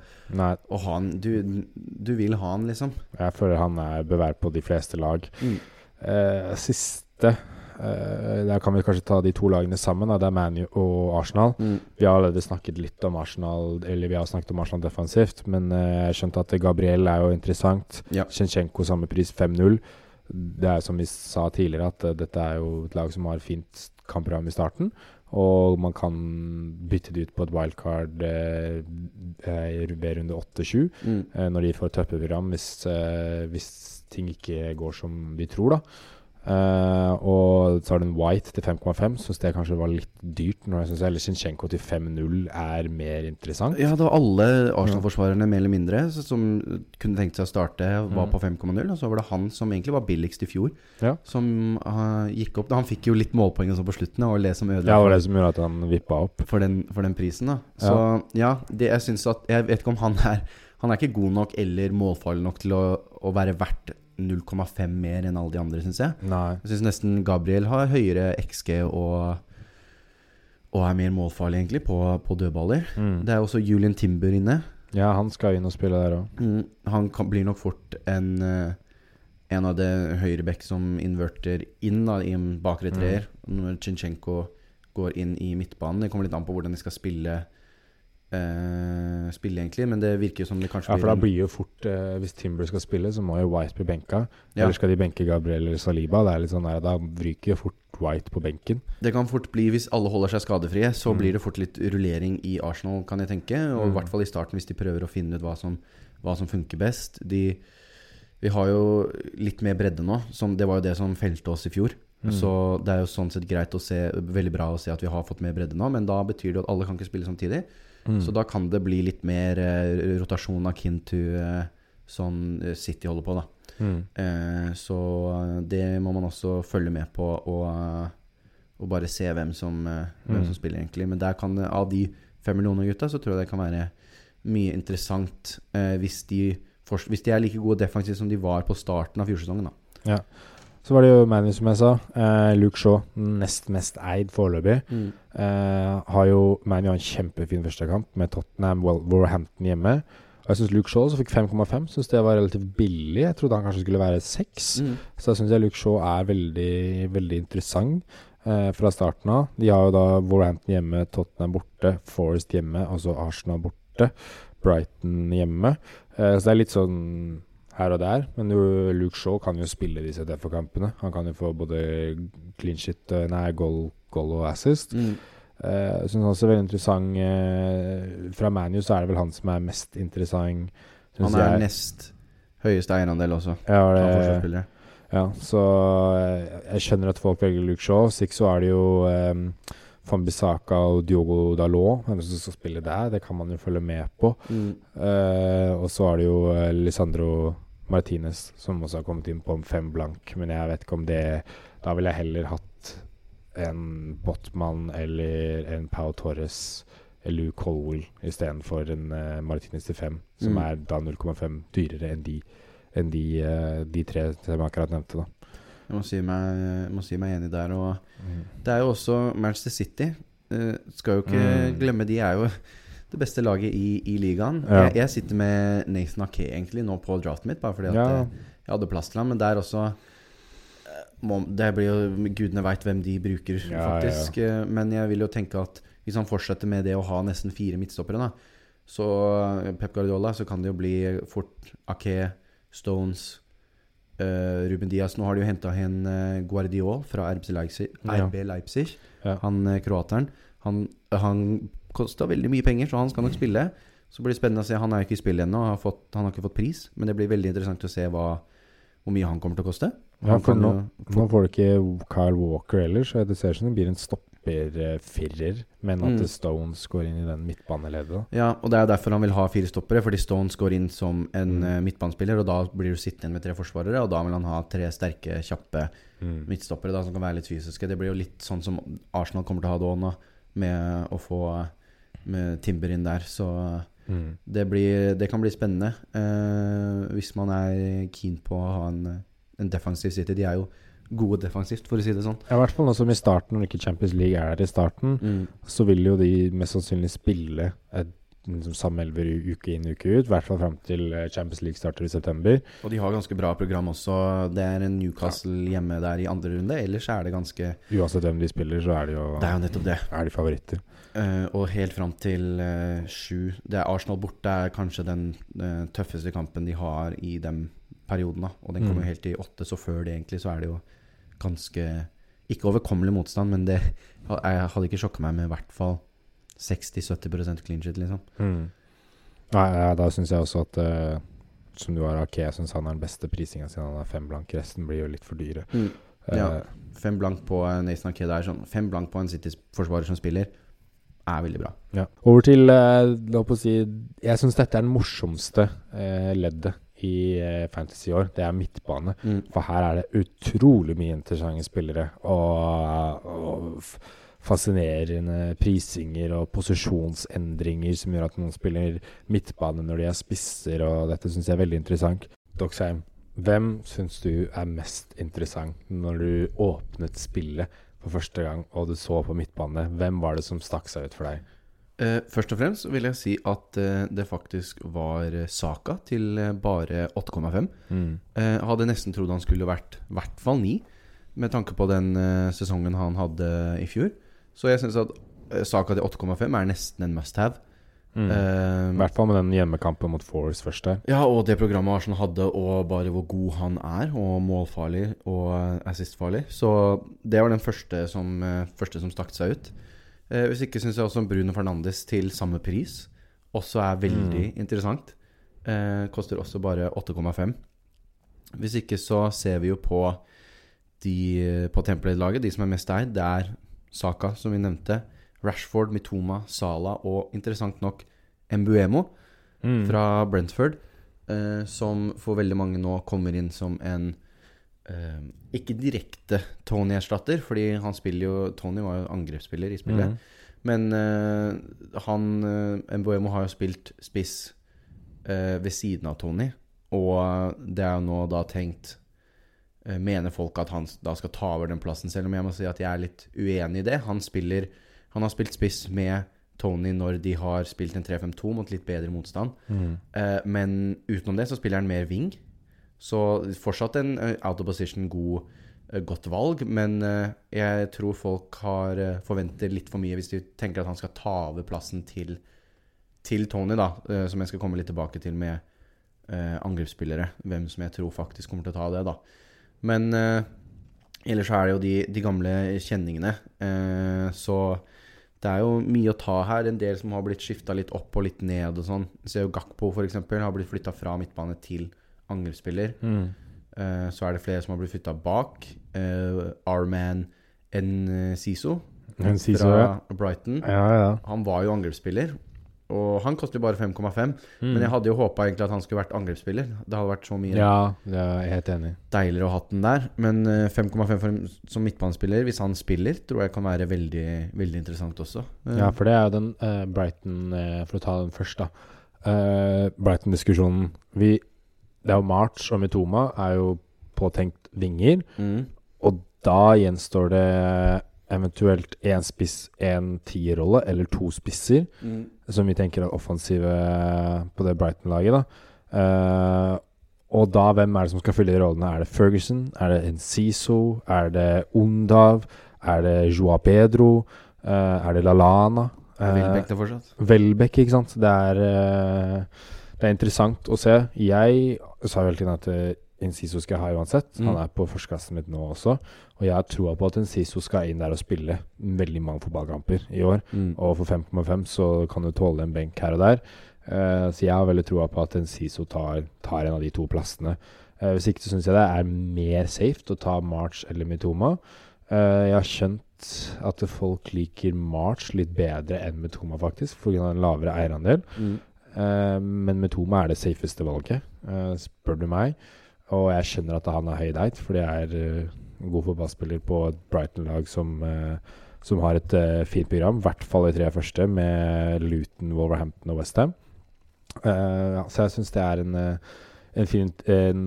å ha han du, du vil ha han, liksom. jeg føler han er bevær på de fleste lag. Mm. Eh, siste eh, Der kan vi kanskje ta de to lagene sammen. Da. Det er ManU og Arsenal. Mm. Vi har allerede snakket litt om Arsenal Eller vi har snakket om Arsenal defensivt, men uh, jeg skjønte at Gabriel er jo interessant. Ja. Shinchenko samme pris, 5-0. Det er som vi sa tidligere, at uh, dette er jo et lag som har fint kampprogram i starten. Og man kan bytte det ut på et wildcard eh, ved runde 8-7 Mm. når de får tøffe program hvis, hvis ting ikke går som vi tror, da. Eh, og så har du en White til 5,5. Syns det kanskje var litt dyrt. Når jeg synes Eller Shinchenko til 5,0 er mer interessant. Ja, det var alle Arsenal-forsvarerne mer eller mindre som kunne tenkt seg å starte, var Mm. på 5,0. Og så var det han som egentlig var billigst i fjor, Ja. som uh, gikk opp. Han fikk jo litt målpoeng og på slutten, og det som ødela Det var det som gjorde at han vippa opp. for den, for den prisen. da Så ja, det, jeg syns at Jeg vet ikke om han er Han er ikke god nok eller målfarlig nok til å, å være verdt 0,5 mer enn alle de andre, syns jeg. Nei. Jeg syns nesten Gabriel har høyere XG og Og er mer målfarlig, egentlig, på, på dødballer. Mm. Det er også Julian Timber inne. Ja, han skal inn og spille der òg. Mm, han kan, blir nok fort en eh, En av det høyre bekk som inverter inn da, i en bakre Mm. treer. Når Chinchenko går inn i midtbanen. Det kommer litt an på hvordan de skal spille eh, Spille, egentlig. Men det virker jo som det kanskje Ja, for da blir jo fort eh, Hvis Timber skal spille, så må jo White bli benka. Ja. Eller skal de benke Gabriel eller Saliba? Det er litt sånn der, Da ryker jo fort White på benken. Det kan fort bli, hvis alle holder seg skadefrie, så Mm. blir det fort litt rullering i Arsenal, kan jeg tenke. Og i Mm. hvert fall i starten, hvis de prøver å finne ut hva som, hva som funker best. De, vi har jo litt mer bredde nå. Som, det var jo det som felte oss i fjor. Mm. Så det er jo sånn sett greit å se Veldig bra å se at vi har fått mer bredde nå, men da betyr det at alle kan ikke spille samtidig. Mm. Så da kan det bli litt mer eh, rotasjon akin eh, sånn City holder på, da. Mm. Eh, så eh, det må man også følge med på og, og bare se hvem som, hvem Mm. som spiller, egentlig. Men der kan av de fem millioner gutta, så tror jeg det kan være mye interessant hvis, de hvis de er like gode defensivt som de var på starten av fjorsesongen. da. Så var det jo Manny, som jeg sa. Eh, Luke Shaw, nest mest eid foreløpig. Eh, har jo Manny har en kjempefin førstekamp med Tottenham well, Warhampton hjemme. Og jeg syns Luke Shaw, som fikk 5,5, Synes det var relativt billig. Jeg trodde han kanskje skulle være 6. Mm. Så jeg syns Luke Shaw er veldig, veldig interessant eh, fra starten av. De har jo da Warhampton hjemme, Tottenham borte, Forest hjemme, altså Arsenal borte. Brighton hjemme. Eh, så det er litt sånn her og der. Men Luke Shaw kan jo spille disse DFO-kampene. Han kan jo få både clean shit, eh, nei, goal, goal og assist. Mm. Uh, syns også veldig interessant uh, Fra ManU så er det vel han som er mest interessant. Han er jeg. nest høyeste eierandel også, Ja, det, ja, så uh, jeg skjønner at folk velger Luke Shaw. Sikkert så er det jo um, Fambisaka og Diogo Dalot. Hvem som skal spille der, det kan man jo følge med på. Mm. Uh, og så er det jo Lisandro Martinez som også har kommet inn på fem blank. Men jeg vet ikke om det Da ville jeg heller hatt en Botman eller en Pau Torres eller Luke Colwell istedenfor en uh, Martinez til fem, som Mm. er da 0,5 dyrere enn de, enn de, uh, de tre som jeg akkurat nevnte. da Jeg må si meg, må si meg enig der. Og det er jo også Manchester City. Uh, skal jo ikke Mm. glemme, de er jo det beste laget i, i ligaen. Ja. Jeg, jeg sitter med Nathan Ake egentlig nå på draften mitt, bare fordi at Ja. jeg, jeg hadde plass til ham. Men der også eh, må, Det blir jo Gudene veit hvem de bruker, Ja, faktisk. Eh, Men jeg vil jo tenke at hvis han fortsetter med det å ha nesten fire midtstoppere, da, så eh, Pep Guardiola, så kan det jo bli fort Ake, Stones Uh, Ruben Diaz. Nå har de jo henta en uh, Guardiol fra RB Leipzig. RB Leipzig. Ja. Han uh, kroateren. Han, han kosta veldig mye penger, så han skal nok spille. Så blir det spennende å se. Han er jo ikke i spill ennå, har han har ikke fått pris. Men det blir veldig interessant å se hva, hvor mye han kommer til å koste. Ja, for nå, nå får du ikke Kyle Walker heller, så det ser ut som det blir en stopperfirer, men at Mm. Stones går inn i den midtbaneleddet. Ja, og det er derfor han vil ha fire stoppere, fordi Stones går inn som en Mm. eh, midtbanespiller, og da blir du sittende igjen med tre forsvarere, og da vil han ha tre sterke, kjappe midtstoppere da, som kan være litt fysiske. Det blir jo litt sånn som Arsenal kommer til å ha det òg nå, med å få med Timber inn der. Så Mm. Det, blir, det kan bli spennende eh, hvis man er keen på å ha en, en defensiv City. De er jo gode defensivt, for å si det sånn. Ja, I hvert fall nå som i starten, når ikke Champions League er der i starten, så vil jo de mest sannsynlig spille et liksom, samme elver uke inn uke ut. I hvert fall fram til eh, Champions League starter i september. Og de har ganske bra program også. Det er en Newcastle hjemme der i andre runde. Ellers er det ganske Uansett hvem de spiller, så er de jo Det er jo nettopp det. er de favoritter. Eh, og helt fram til eh, sju Det er Arsenal borte er kanskje den eh, tøffeste kampen de har i den perioden. da Og den kommer Mm. helt i åtte, så før det egentlig så er det jo ganske Ikke overkommelig motstand, men det jeg hadde ikke sjokka meg med i hvert fall 60-70 clean shit, liksom. Mm. Nei, ja, da syns jeg også at uh, som du har Ake, jeg syns han er den beste prisinga siden han er fem blank. Resten blir jo litt for dyre. Eh, Ja. Fem blank på Nathan Det er sånn Fem blank på en City-forsvarer som spiller, er veldig bra. Ja. Over til eh, la på å si Jeg syns dette er den morsomste eh, leddet i eh, Fantasy i år. Det er midtbane. For her er det utrolig mye interessante spillere. Og, og fascinerende prisinger og posisjonsendringer som gjør at noen spiller midtbane når de er spisser, og dette syns jeg er veldig interessant. Doxheim, hvem syns du er mest interessant når du åpnet spillet for første gang og du så på midtbane? Hvem var det som stakk seg ut for deg? Eh, først og fremst vil jeg si at eh, det faktisk var Saka til eh, bare 8,5. Eh, hadde nesten trodd han skulle vært i hvert fall 9, med tanke på den eh, sesongen han hadde i fjor. Så jeg syns at eh, Saka til 8,5 er nesten en must have. Mm. Uh, I hvert fall med den hjemmekampen mot Force først der. ja, og det programmet Arsenal hadde, og bare hvor god han er, og målfarlig og assistfarlig. Så det var den første som, eh, første som stakk seg ut. Uh, hvis ikke syns jeg også Bruno Fernandes til samme pris også er veldig interessant. Uh, koster også bare 8,5. Hvis ikke så ser vi jo på de på Template-laget, de som er mest eid. Det er Saka, som vi nevnte. Rashford, Mitoma, Sala og interessant nok Mbuemo Mm. fra Brentford, eh, som for veldig mange nå kommer inn som en eh, Ikke direkte Tony-erstatter, fordi han spiller jo Tony var jo angrepsspiller i spillet. Mm. Men eh, han uh, Mbuemo har jo spilt spiss eh, ved siden av Tony, og det er jo nå da tenkt eh, Mener folk at han da skal ta over den plassen, selv om jeg må si at jeg er litt uenig i det. Han spiller Han har spilt spiss med Tony når de har spilt en 3-5-2 mot litt bedre motstand. Mm. Eh, men utenom det så spiller han mer wing. Så fortsatt en eh, out of position god, eh, godt valg, men eh, jeg tror folk har eh, forventer litt for mye hvis de tenker at han skal ta over plassen til, til Tony, da, eh, som jeg skal komme litt tilbake til med eh, angrepsspillere. Hvem som jeg tror faktisk kommer til å ta det, da. Men eh, ellers så er det jo de, de gamle kjenningene. Eh, så det er jo mye å ta her. En del som har blitt skifta litt opp og litt ned og sånn. Ser jo Gakpo f.eks. har blitt flytta fra midtbane til angrepsspiller. Mm. Uh, så er det flere som har blitt flytta bak. Uh, Arman N-Siso fra ja. Brighton. Ja, ja. Han var jo angrepsspiller, og han koster jo bare 5,5. Mm. Men jeg hadde jo håpa egentlig at han skulle vært angrepsspiller. Det hadde vært så mye Ja, jeg er helt enig. deiligere å ha den der. Men eh, 5,5 som midtbanespiller, hvis han spiller, tror jeg kan være veldig, veldig interessant også. Eh, Ja, for det er jo den uh, Brighton uh, For å ta den først, da. Uh, Brighton-diskusjonen. Vi Det er jo March og Mitoma er jo påtenkt vinger. mm, Og da gjenstår det eventuelt én spiss, én tierrolle, eller to spisser, mm. som vi tenker er offensive på det Brighton-laget. da uh, Og da, hvem er det som skal fylle de rollene? Er det Ferguson? Er det Enciso? Er det Ondav? Er det Joa Pedro? Uh, er det Lalana? Eh, Welbeck det fortsatt? Welbeck, ikke sant. Det er, eh, det er interessant å se. Jeg sa jo hele tiden at Enciso skal jeg ha uansett. Mm. Han er på førsteklassen mitt nå også. Og jeg har troa på at Insiso skal inn der og spille veldig mange fotballkamper i år. Mm. Og for 5,5 så kan du tåle en benk her og der. Uh, så jeg har veldig troa på at Insiso tar, tar en av de to plassene. Uh, hvis ikke så syns jeg det er mer safe å ta March eller Mitoma. Uh, jeg har skjønt at folk liker March litt bedre enn Mitoma, faktisk, pga. en lavere eierandel. Mm. Men Mitoma er det safeste valget, spør du meg. Og jeg skjønner at han er høydeit, for det er uh, god fotballspiller på et Brighton-lag som, uh, som har et uh, fint program. I hvert fall de tre første, med Luton, Wolverhampton og Westham. Uh, ja, så jeg syns det er en, en fin en,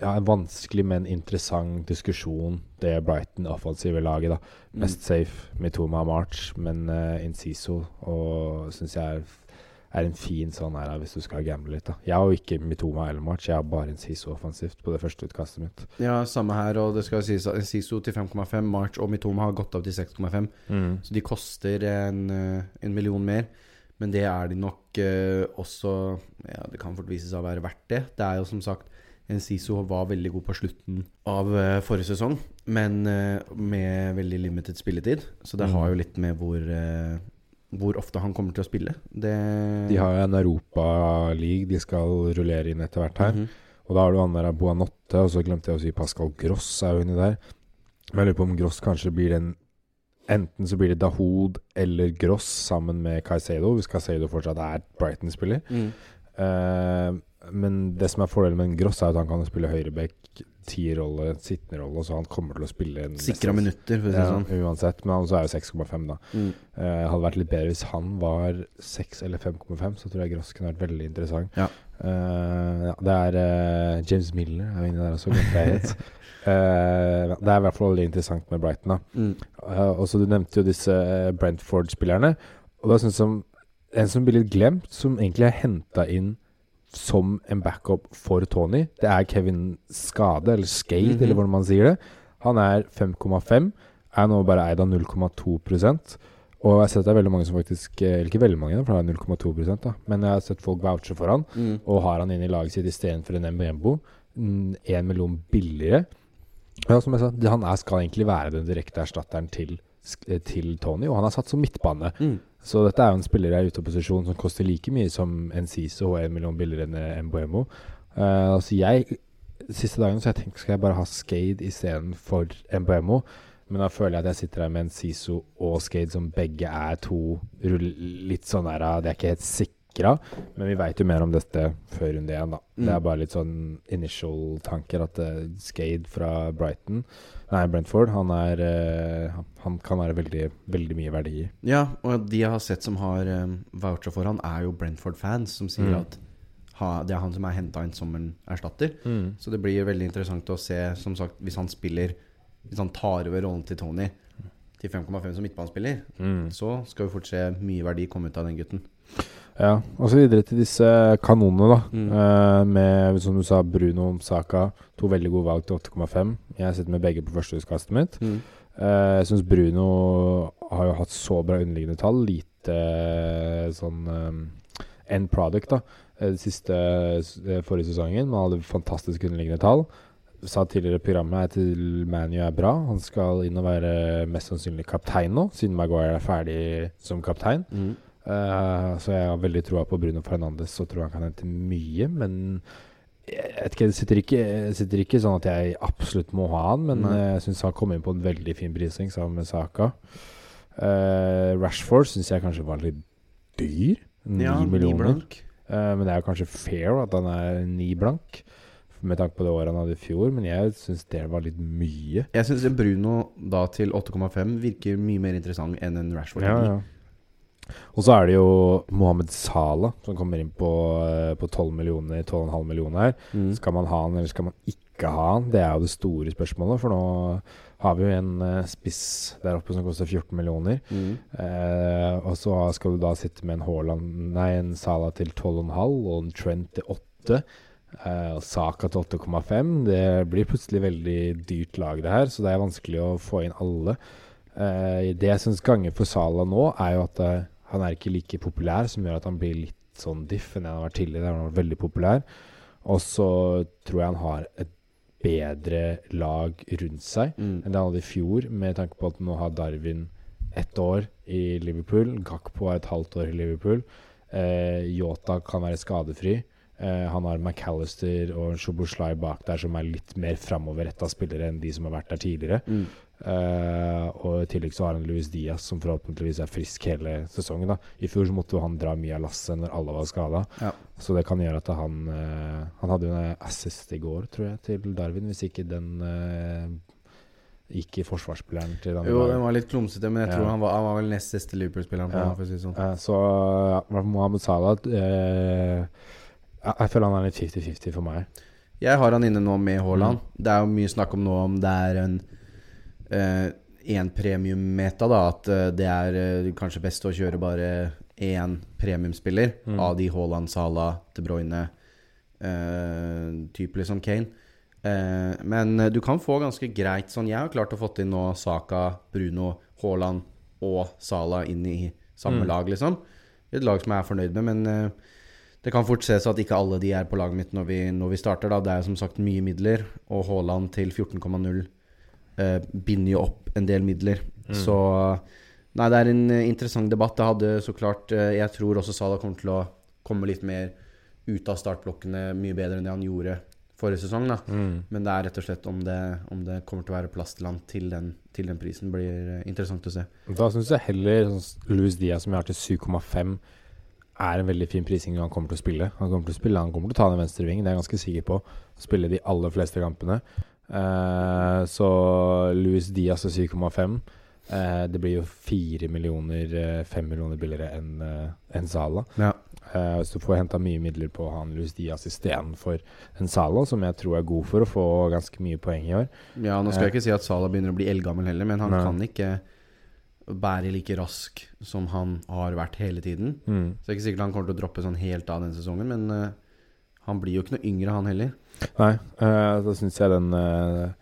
ja, en vanskelig, men interessant diskusjon, det Brighton offensive laget. da Mm. safe safe Mitoma March, men uh, Inciso og syns jeg er, er en fin sånn her hvis du skal gamble litt. da Jeg har jo ikke Mitoma eller March, jeg har bare en Siso offensivt på det første utkastet mitt. Ja, samme her, og det skal sies at Siso til 5,5, March og Mitoma har gått av til 6,5. Så de koster en, eh, en million mer. Men det er de nok eh, også Ja, det kan fort vise seg å være verdt det. Det er jo som sagt en Siso var veldig god på slutten av eh, forrige sesong, men eh, med veldig limited spilletid. Så det Mm. har jo litt med hvor, hvor ofte han kommer til å spille. Det De har en Europa-league de skal rullere inn etter hvert her. Mhm. Og da har du han der Boanotte, og så glemte jeg å si Pascal Gross er jo inni der. Men jeg lurer på om Gross kanskje blir den Enten så blir det Dahoud eller Gross sammen med Caicedo, hvis Caicedo fortsatt er Brighton-spiller. Mm. Eh, men det som er fordelen med en Gross, er at han kan spille høyreback, tierrolle, sittende rolle, så han kommer til å spille en Sikra minutter, for å si det Ja, sånn. uansett. Men han så er jo 6,5, da. Mm. Eh, hadde vært litt bedre hvis han var 6 eller 5,5, så tror jeg Gross kunne vært veldig interessant. Ja. Uh, ja, det er uh, James Miller er inne der også, glemte. Eh, det er i hvert fall veldig interessant med Brighton. Mm. Uh, og så Du nevnte jo disse Brentford-spillerne. Og da synes jeg En som blir litt glemt, som egentlig er henta inn som en backup for Tony, det er Kevin Skade, eller Skate, mm -hmm. eller hvordan man sier det. Han er 5,5, er nå bare eid av 0,2% Og jeg har sett det er veldig mange som faktisk eh, Eller ikke veldig mange, for det er 0,2 da men jeg har sett folk vouche for han, Mm. og har han inn i laget sitt istedenfor en Mbembo. Én million billigere. Ja, som jeg sa, han er, skal egentlig være den direkte erstatteren til, eh, til Tony, og han er satt som midtbane. Mm. Så dette er jo en spiller ute av posisjon som koster like mye som Enciso og en million billigere enn en Mbuemo. Uh, altså jeg Siste dagen så jeg tenkte skal jeg bare ha Skade istedenfor Mbuemo. Men da føler jeg at jeg sitter her med en Siso og Skade som begge er to litt sånn der De Det er ikke helt sikra, men vi veit jo mer om dette før runde én, da. Det Mm. er bare litt sånn initial tanker at uh, Skade fra Brighton Nei, Brentford, han er eh, han- kan være veldig, veldig mye verdi i. Ja, og de jeg har sett som har um, voucher for han, er jo Brentford-fans, som sier Mm. at ha, det er han som er henta inn som en erstatter. Så det blir veldig interessant å se, som sagt, hvis han spiller Hvis han tar over rollen til Tony til 5,5 som midtbanespiller, Mm. så skal vi fort se mye verdi komme ut av den gutten. Ja, og så videre til disse kanonene, da. Mm. Eh, med, som du sa, Bruno Saka. To veldig gode valg til 8,5. Jeg sitter med begge på førsteutkastet mitt. Mm. Eh, jeg syns Bruno har jo hatt så bra underliggende tall. Lite eh, sånn eh, end product, da. Den siste forrige sesongen. Man hadde fantastisk underliggende tall. Sa tidligere i programmet at til ManU er bra. Han skal inn og være mest sannsynlig kaptein nå, siden Maguire er ferdig som kaptein. Mm. Eh, så jeg har veldig troa på Bruno Fernandes og tror han kan hente mye, men jeg vet ikke, det sitter ikke, sitter ikke sånn at jeg absolutt må ha han, men eh, jeg syns han kom inn på en veldig fin prising sammen med Saka. Uh, Rashford syns jeg kanskje var litt dyr. Ni Ja, millioner. Eh, men det er jo kanskje fair at han er ni blank, med tanke på det året han hadde i fjor, men jeg syns det var litt mye. Jeg syns Bruno da til 8,5 virker mye mer interessant enn en Rashford. Ja, ja. Og så er det jo Mohammed Salah som kommer inn på, eh, på 12 millioner, 12,5 millioner her. Mm. Skal man ha han, eller skal man ikke ha han? Det er jo det store spørsmålet. For nå har vi jo en eh, spiss der oppe som koster 14 millioner. Mm. Eh, og så skal du da sitte med en Haaland Nei, en Salah til 12,5 og en Trent til 8. Eh, og Saka til 8,5. Det blir plutselig veldig dyrt lag, det her, så det er vanskelig å få inn alle. Eh, det jeg syns ganger for Salah nå, er jo at eh, han er ikke like populær, som gjør at han blir litt sånn diff enn han har vært tidligere. Han har vært veldig populær. Og så tror jeg han har et bedre lag rundt seg Mm. enn det han hadde i fjor, med tanke på at nå har Darwin ett år i Liverpool. Gakpo er et halvt år i Liverpool. Eh, Yota kan være skadefri. Eh, han har McAllister og Shoboslai bak der, som er litt mer framoverretta spillere enn de som har vært der tidligere. Mm. Eh, og i tillegg så har han Luis Diaz, som forhåpentligvis er frisk hele sesongen. da I fjor så måtte han dra mye av lasset når alle var skada. Ja. Så det kan gjøre at han uh, Han hadde jo en assist i går, tror jeg, til Darwin, hvis ikke den Gikk i forsvarsspilleren til den Jo, den var litt klumsete, men jeg tror Ja. han, var, han var vel nest siste Liverpool-spilleren. Ja. si sånn. Eh, så ja, Mohammed Salah eh, jeg, jeg føler han er litt 50-50 for meg. Jeg har han inne nå med Haaland. Mm. Det er jo mye snakk om nå om det er en eh, en premium-meta, da. At eh, det er eh, kanskje best å kjøre bare én premiumspiller Mm. av de Haaland, Salah, De Bruyne, eh, type liksom Kane. Eh, men eh, du kan få ganske greit sånn Jeg har klart å fått inn nå Saka, Bruno, Haaland og Salah inn i samme Mm. lag, liksom. Et lag som jeg er fornøyd med, men eh, det kan fort ses at ikke alle de er på laget mitt når vi, når vi starter. Da. Det er som sagt mye midler, og Haaland til 14,0 eh, binder jo opp en del midler. Mm. Så Nei, det er en eh, interessant debatt. Det hadde så klart eh, Jeg tror også Salah kommer til å komme litt mer ut av startblokkene mye bedre enn det han gjorde forrige sesong. Da. Mm. Men det er rett og slett om det, om det kommer til å være plass til han til den, til den prisen, blir eh, interessant å se. Da syns jeg heller sånn Louis Diaz, som jeg har til 7,5, er en veldig fin prising han kommer til å spille. Han kommer til å spille, han kommer til å ta den venstre vingen, det er jeg ganske sikker på. Spille de aller fleste kampene. Eh, så Louis Diaz er 7,5 eh, Det blir jo 4 millioner, eh, 5 millioner billigere enn en Sala. Ja. Eh, hvis du får henta mye midler på han Louis Diaz istedenfor en Sala, som jeg tror er god for å få ganske mye poeng i år. Ja, nå skal Eh. jeg ikke si at Sala begynner å bli eldgammel heller, men han Nei. kan ikke bære like rask som han har vært hele tiden. Mm. Så det er ikke sikkert han kommer til å droppe sånn helt av den sesongen, men eh, han blir jo ikke noe yngre, han heller. Nei, uh, da syns jeg den, uh,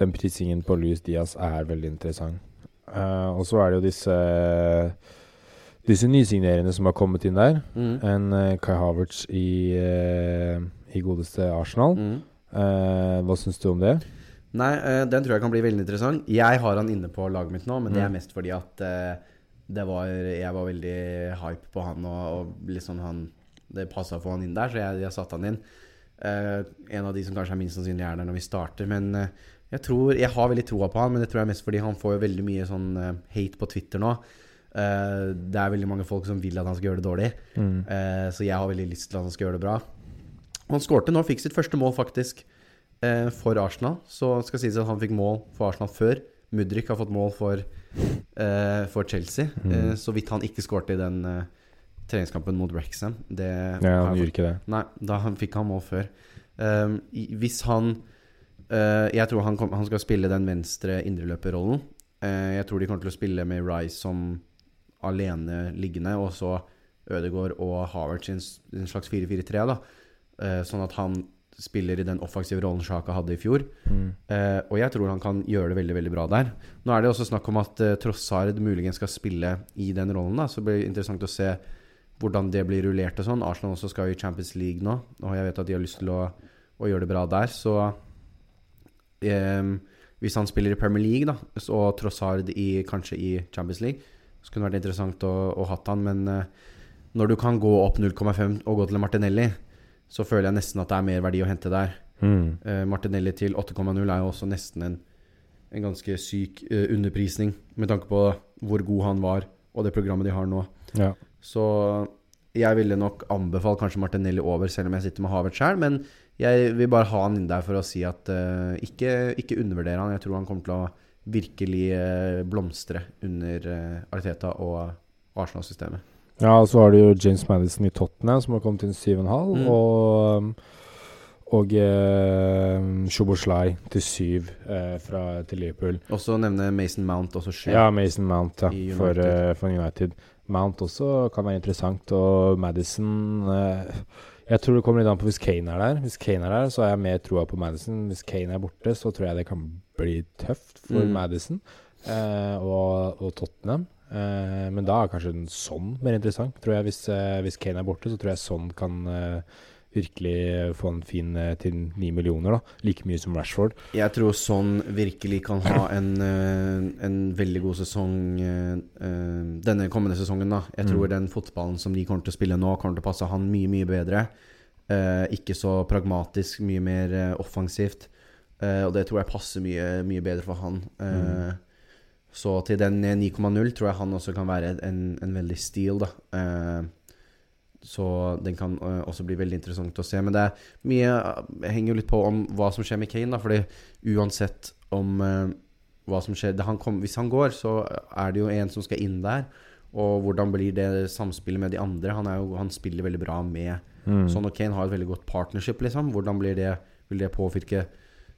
den prisingen på Louis Diaz er veldig interessant. Uh, og så er det jo disse Disse nysignerende som har kommet inn der. Mm. En Kai Havertz i, i godeste Arsenal. Mm. Hva syns du om det? Nei, den tror jeg kan bli veldig interessant. Jeg har han inne på laget mitt nå, men det er Mm. mest fordi at det var, jeg var veldig hype på han, og, og liksom han Det passa å få han inn der, så jeg, jeg satte han inn. Eh, en av de som kanskje er minst sannsynlig er der når vi starter. Men eh, jeg tror Jeg har veldig troa på han, men det tror jeg mest fordi han får jo veldig mye sånn eh, hate på Twitter nå. Det er veldig mange folk som vil at han skal gjøre det dårlig. Mm. Så jeg har veldig lyst til at han skal gjøre det bra. Han skårte nå, fikk sitt første mål faktisk for Arsenal. Så skal sies at han fikk mål for Arsenal før. Mudrik har fått mål for, for Chelsea. Mm. Så vidt han ikke skårte i den eh, treningskampen mot Rexham. Det Ja, han gjør gjorde ikke det. Nei, da fikk han mål før. Um, hvis han uh, Jeg tror han, kom, han skal spille den venstre indreløperrollen. Uh, jeg tror de kommer til å spille med Rice som alene liggende, og så Ødegaard og Havertz i en, slags 4-4-3. da Uh, Sånn at han spiller i den offensive rollen Sjaka hadde i fjor. Mm. Uh, og jeg tror han kan gjøre det veldig veldig bra der. Nå er det også snakk om at uh, Trossard muligens skal spille i den rollen. da Så det blir interessant å se hvordan det blir rullert og sånn. Arsenal også skal jo i Champions League nå, og jeg vet at de har lyst til å, å gjøre det bra der. Så eh, hvis han spiller i Premier League, da, så- og Trossard i, kanskje i Champions League, så kunne det vært interessant å, å hatt han. Men eh, når du kan gå opp 0,5 og gå til Martinelli, så føler jeg nesten at det er mer verdi å hente der. Mm. Eh, Martinelli til 8,0 er jo også nesten en, en ganske syk eh, underprisning, med tanke på hvor god han var, og det programmet de har nå. Ja. Så jeg ville nok anbefalt kanskje Martinelli over, selv om jeg sitter med Havertz sjøl. Men jeg vil bare ha han inn der for å si at uh, ikke, ikke undervurder han. Jeg tror han kommer til å virkelig eh, blomstre under uh, Arteta og Arsenal-systemet. ja, og så har du jo James Madison i Tottenham, som har kommet inn 7,5. Mm. Og og eh, Szoboszlai til 7 eh, fra, til Liverpool. Også nevne Mason Mount, også sju. Ja, Mason Mount ja, for, eh, for United. Mount også kan være interessant, og Madison eh, Jeg tror det kommer litt an på hvis Kane er der. Hvis Kane er der, så har jeg mer troa på Madison. Hvis Kane er borte, så tror jeg det kan bli tøft for Mm. Madison eh, og, og Tottenham. Eh, men da er kanskje en sånn mer interessant, tror jeg. Hvis, eh, hvis Kane er borte, så tror jeg sånn kan eh, virkelig få en fin eh, til ni millioner. da Like mye som Rashford. Jeg tror sånn virkelig kan ha en, eh, en veldig god sesong eh, denne kommende sesongen. da Jeg tror Mm. den fotballen som de kommer til å spille nå, kommer til å passe han mye, mye bedre. Ikke så pragmatisk, mye mer offensivt. Og det tror jeg passer mye, mye bedre for han. Mm. Så til den eh, 9,0 tror jeg han også kan være en, en veldig steel da. Så den kan eh, også bli veldig interessant å se. Men det er mye henger jo litt på om hva som skjer med Kane. da Fordi uansett om, uh, hva som skjer. Det han kom, hvis han går, så er det jo en som skal inn der. Og hvordan blir det samspillet med de andre? Han, jo, han spiller veldig bra med Mm. Son og Kane har et veldig godt partnership, liksom. Hvordan blir det, vil det påvirke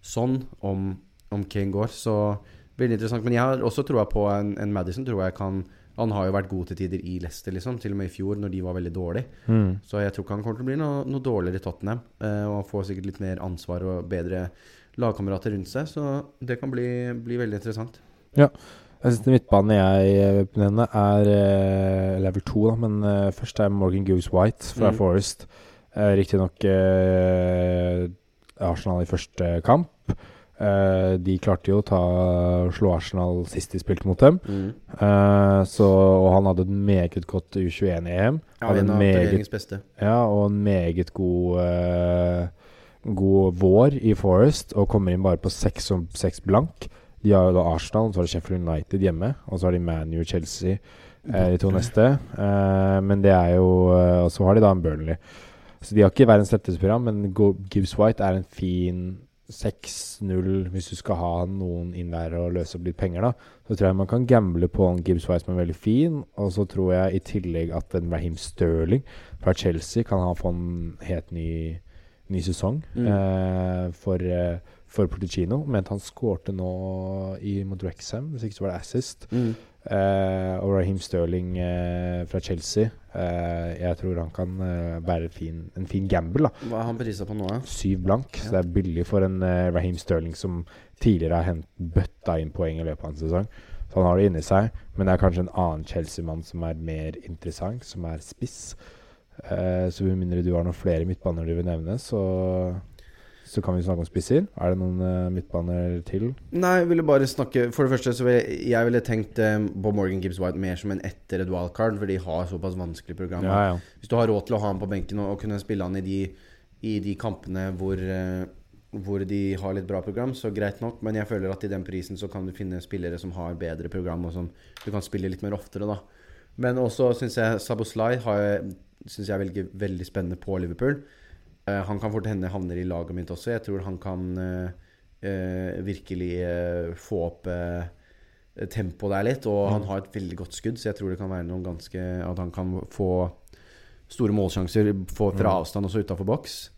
sånn om, om Kane går? Så veldig interessant. Men jeg har også troa på en, en Madison. Tror jeg kan Han har jo vært god til tider i Leicester, liksom. Til og med i fjor, når de var veldig dårlige. Mm. Så jeg tror ikke han kommer til å bli noe, noe dårligere i Tottenham. Eh, og han får sikkert litt mer ansvar og bedre lagkamerater rundt seg. Så det kan bli, bli veldig interessant. Ja. Jeg synes midtbanen jeg vil benevne, er eh, level 2, da, men eh, først er Morgan Goose White fra Mm. Forest. Uh, Riktignok uh, Arsenal i første kamp. Eh, de klarte jo å slå Arsenal sist de spilte mot dem. Eh, så, og han hadde et meget godt U21-EM. Ja, en av regjeringens beste. ja, og en meget god uh, God vår i Forest, og kommer inn bare på seks, og- seks blank. De har jo da Arsenal, så har de Sheffield United hjemme, og så har de ManU Chelsea de to neste. Men det er jo Og så har de da en Burnley. Så de har ikke verdens letteste program, men Gibbs White er en fin 6-0 hvis du skal ha noen inn der og løse opp litt penger, da. Så tror jeg man kan gamble på en Gibbs White som er veldig fin. Og så tror jeg i tillegg at en Raheem Sterling fra Chelsea kan ha få en helt ny, ny sesong Mm. eh, for, eh, for Porticino. Mente han skårte nå i, mot Rexham, hvis ikke så var det assist. Mm. Eh, og Raheem Sterling eh, fra Chelsea. Eh, jeg tror han kan være fin, en fin gamble. da Hva er han prisa på nå, Ja? Syv blank, så det er billig for en Raheem Sterling som tidligere har bøtta inn poeng i løpet av en sesong. Så han har det inni seg, men det er kanskje en annen Chelsea-mann som er mer interessant, som er spiss. Eh, så med mindre du har noen flere midtbaner du vil nevne, så, så kan vi snakke om spisser. Er det noen uh, midtbaner til? Nei, jeg ville bare snakke For det første så ville jeg, jeg ville tenkt eh, på Morgan Gibbs White mer som en etter et wildcard, for de har såpass vanskelig program. Ja, ja. Hvis du har råd til å ha han på benken og, og kunne spille han i de, i de kampene hvor, uh, hvor de har litt bra program, så greit nok. Men jeg føler at i den prisen så kan du finne spillere som har bedre program, og som du kan spille litt mer oftere, da. Men også syns jeg Saboslai syns jeg er veldig, veldig spennende på Liverpool. Eh, han kan fort hende havner i laget mitt også. Jeg tror han kan eh, eh, virkelig få opp tempoet der litt. Og han Mm. har et veldig godt skudd, så jeg tror det kan være noen ganske At han kan få store målsjanser få fra Mm. avstand også utafor boks.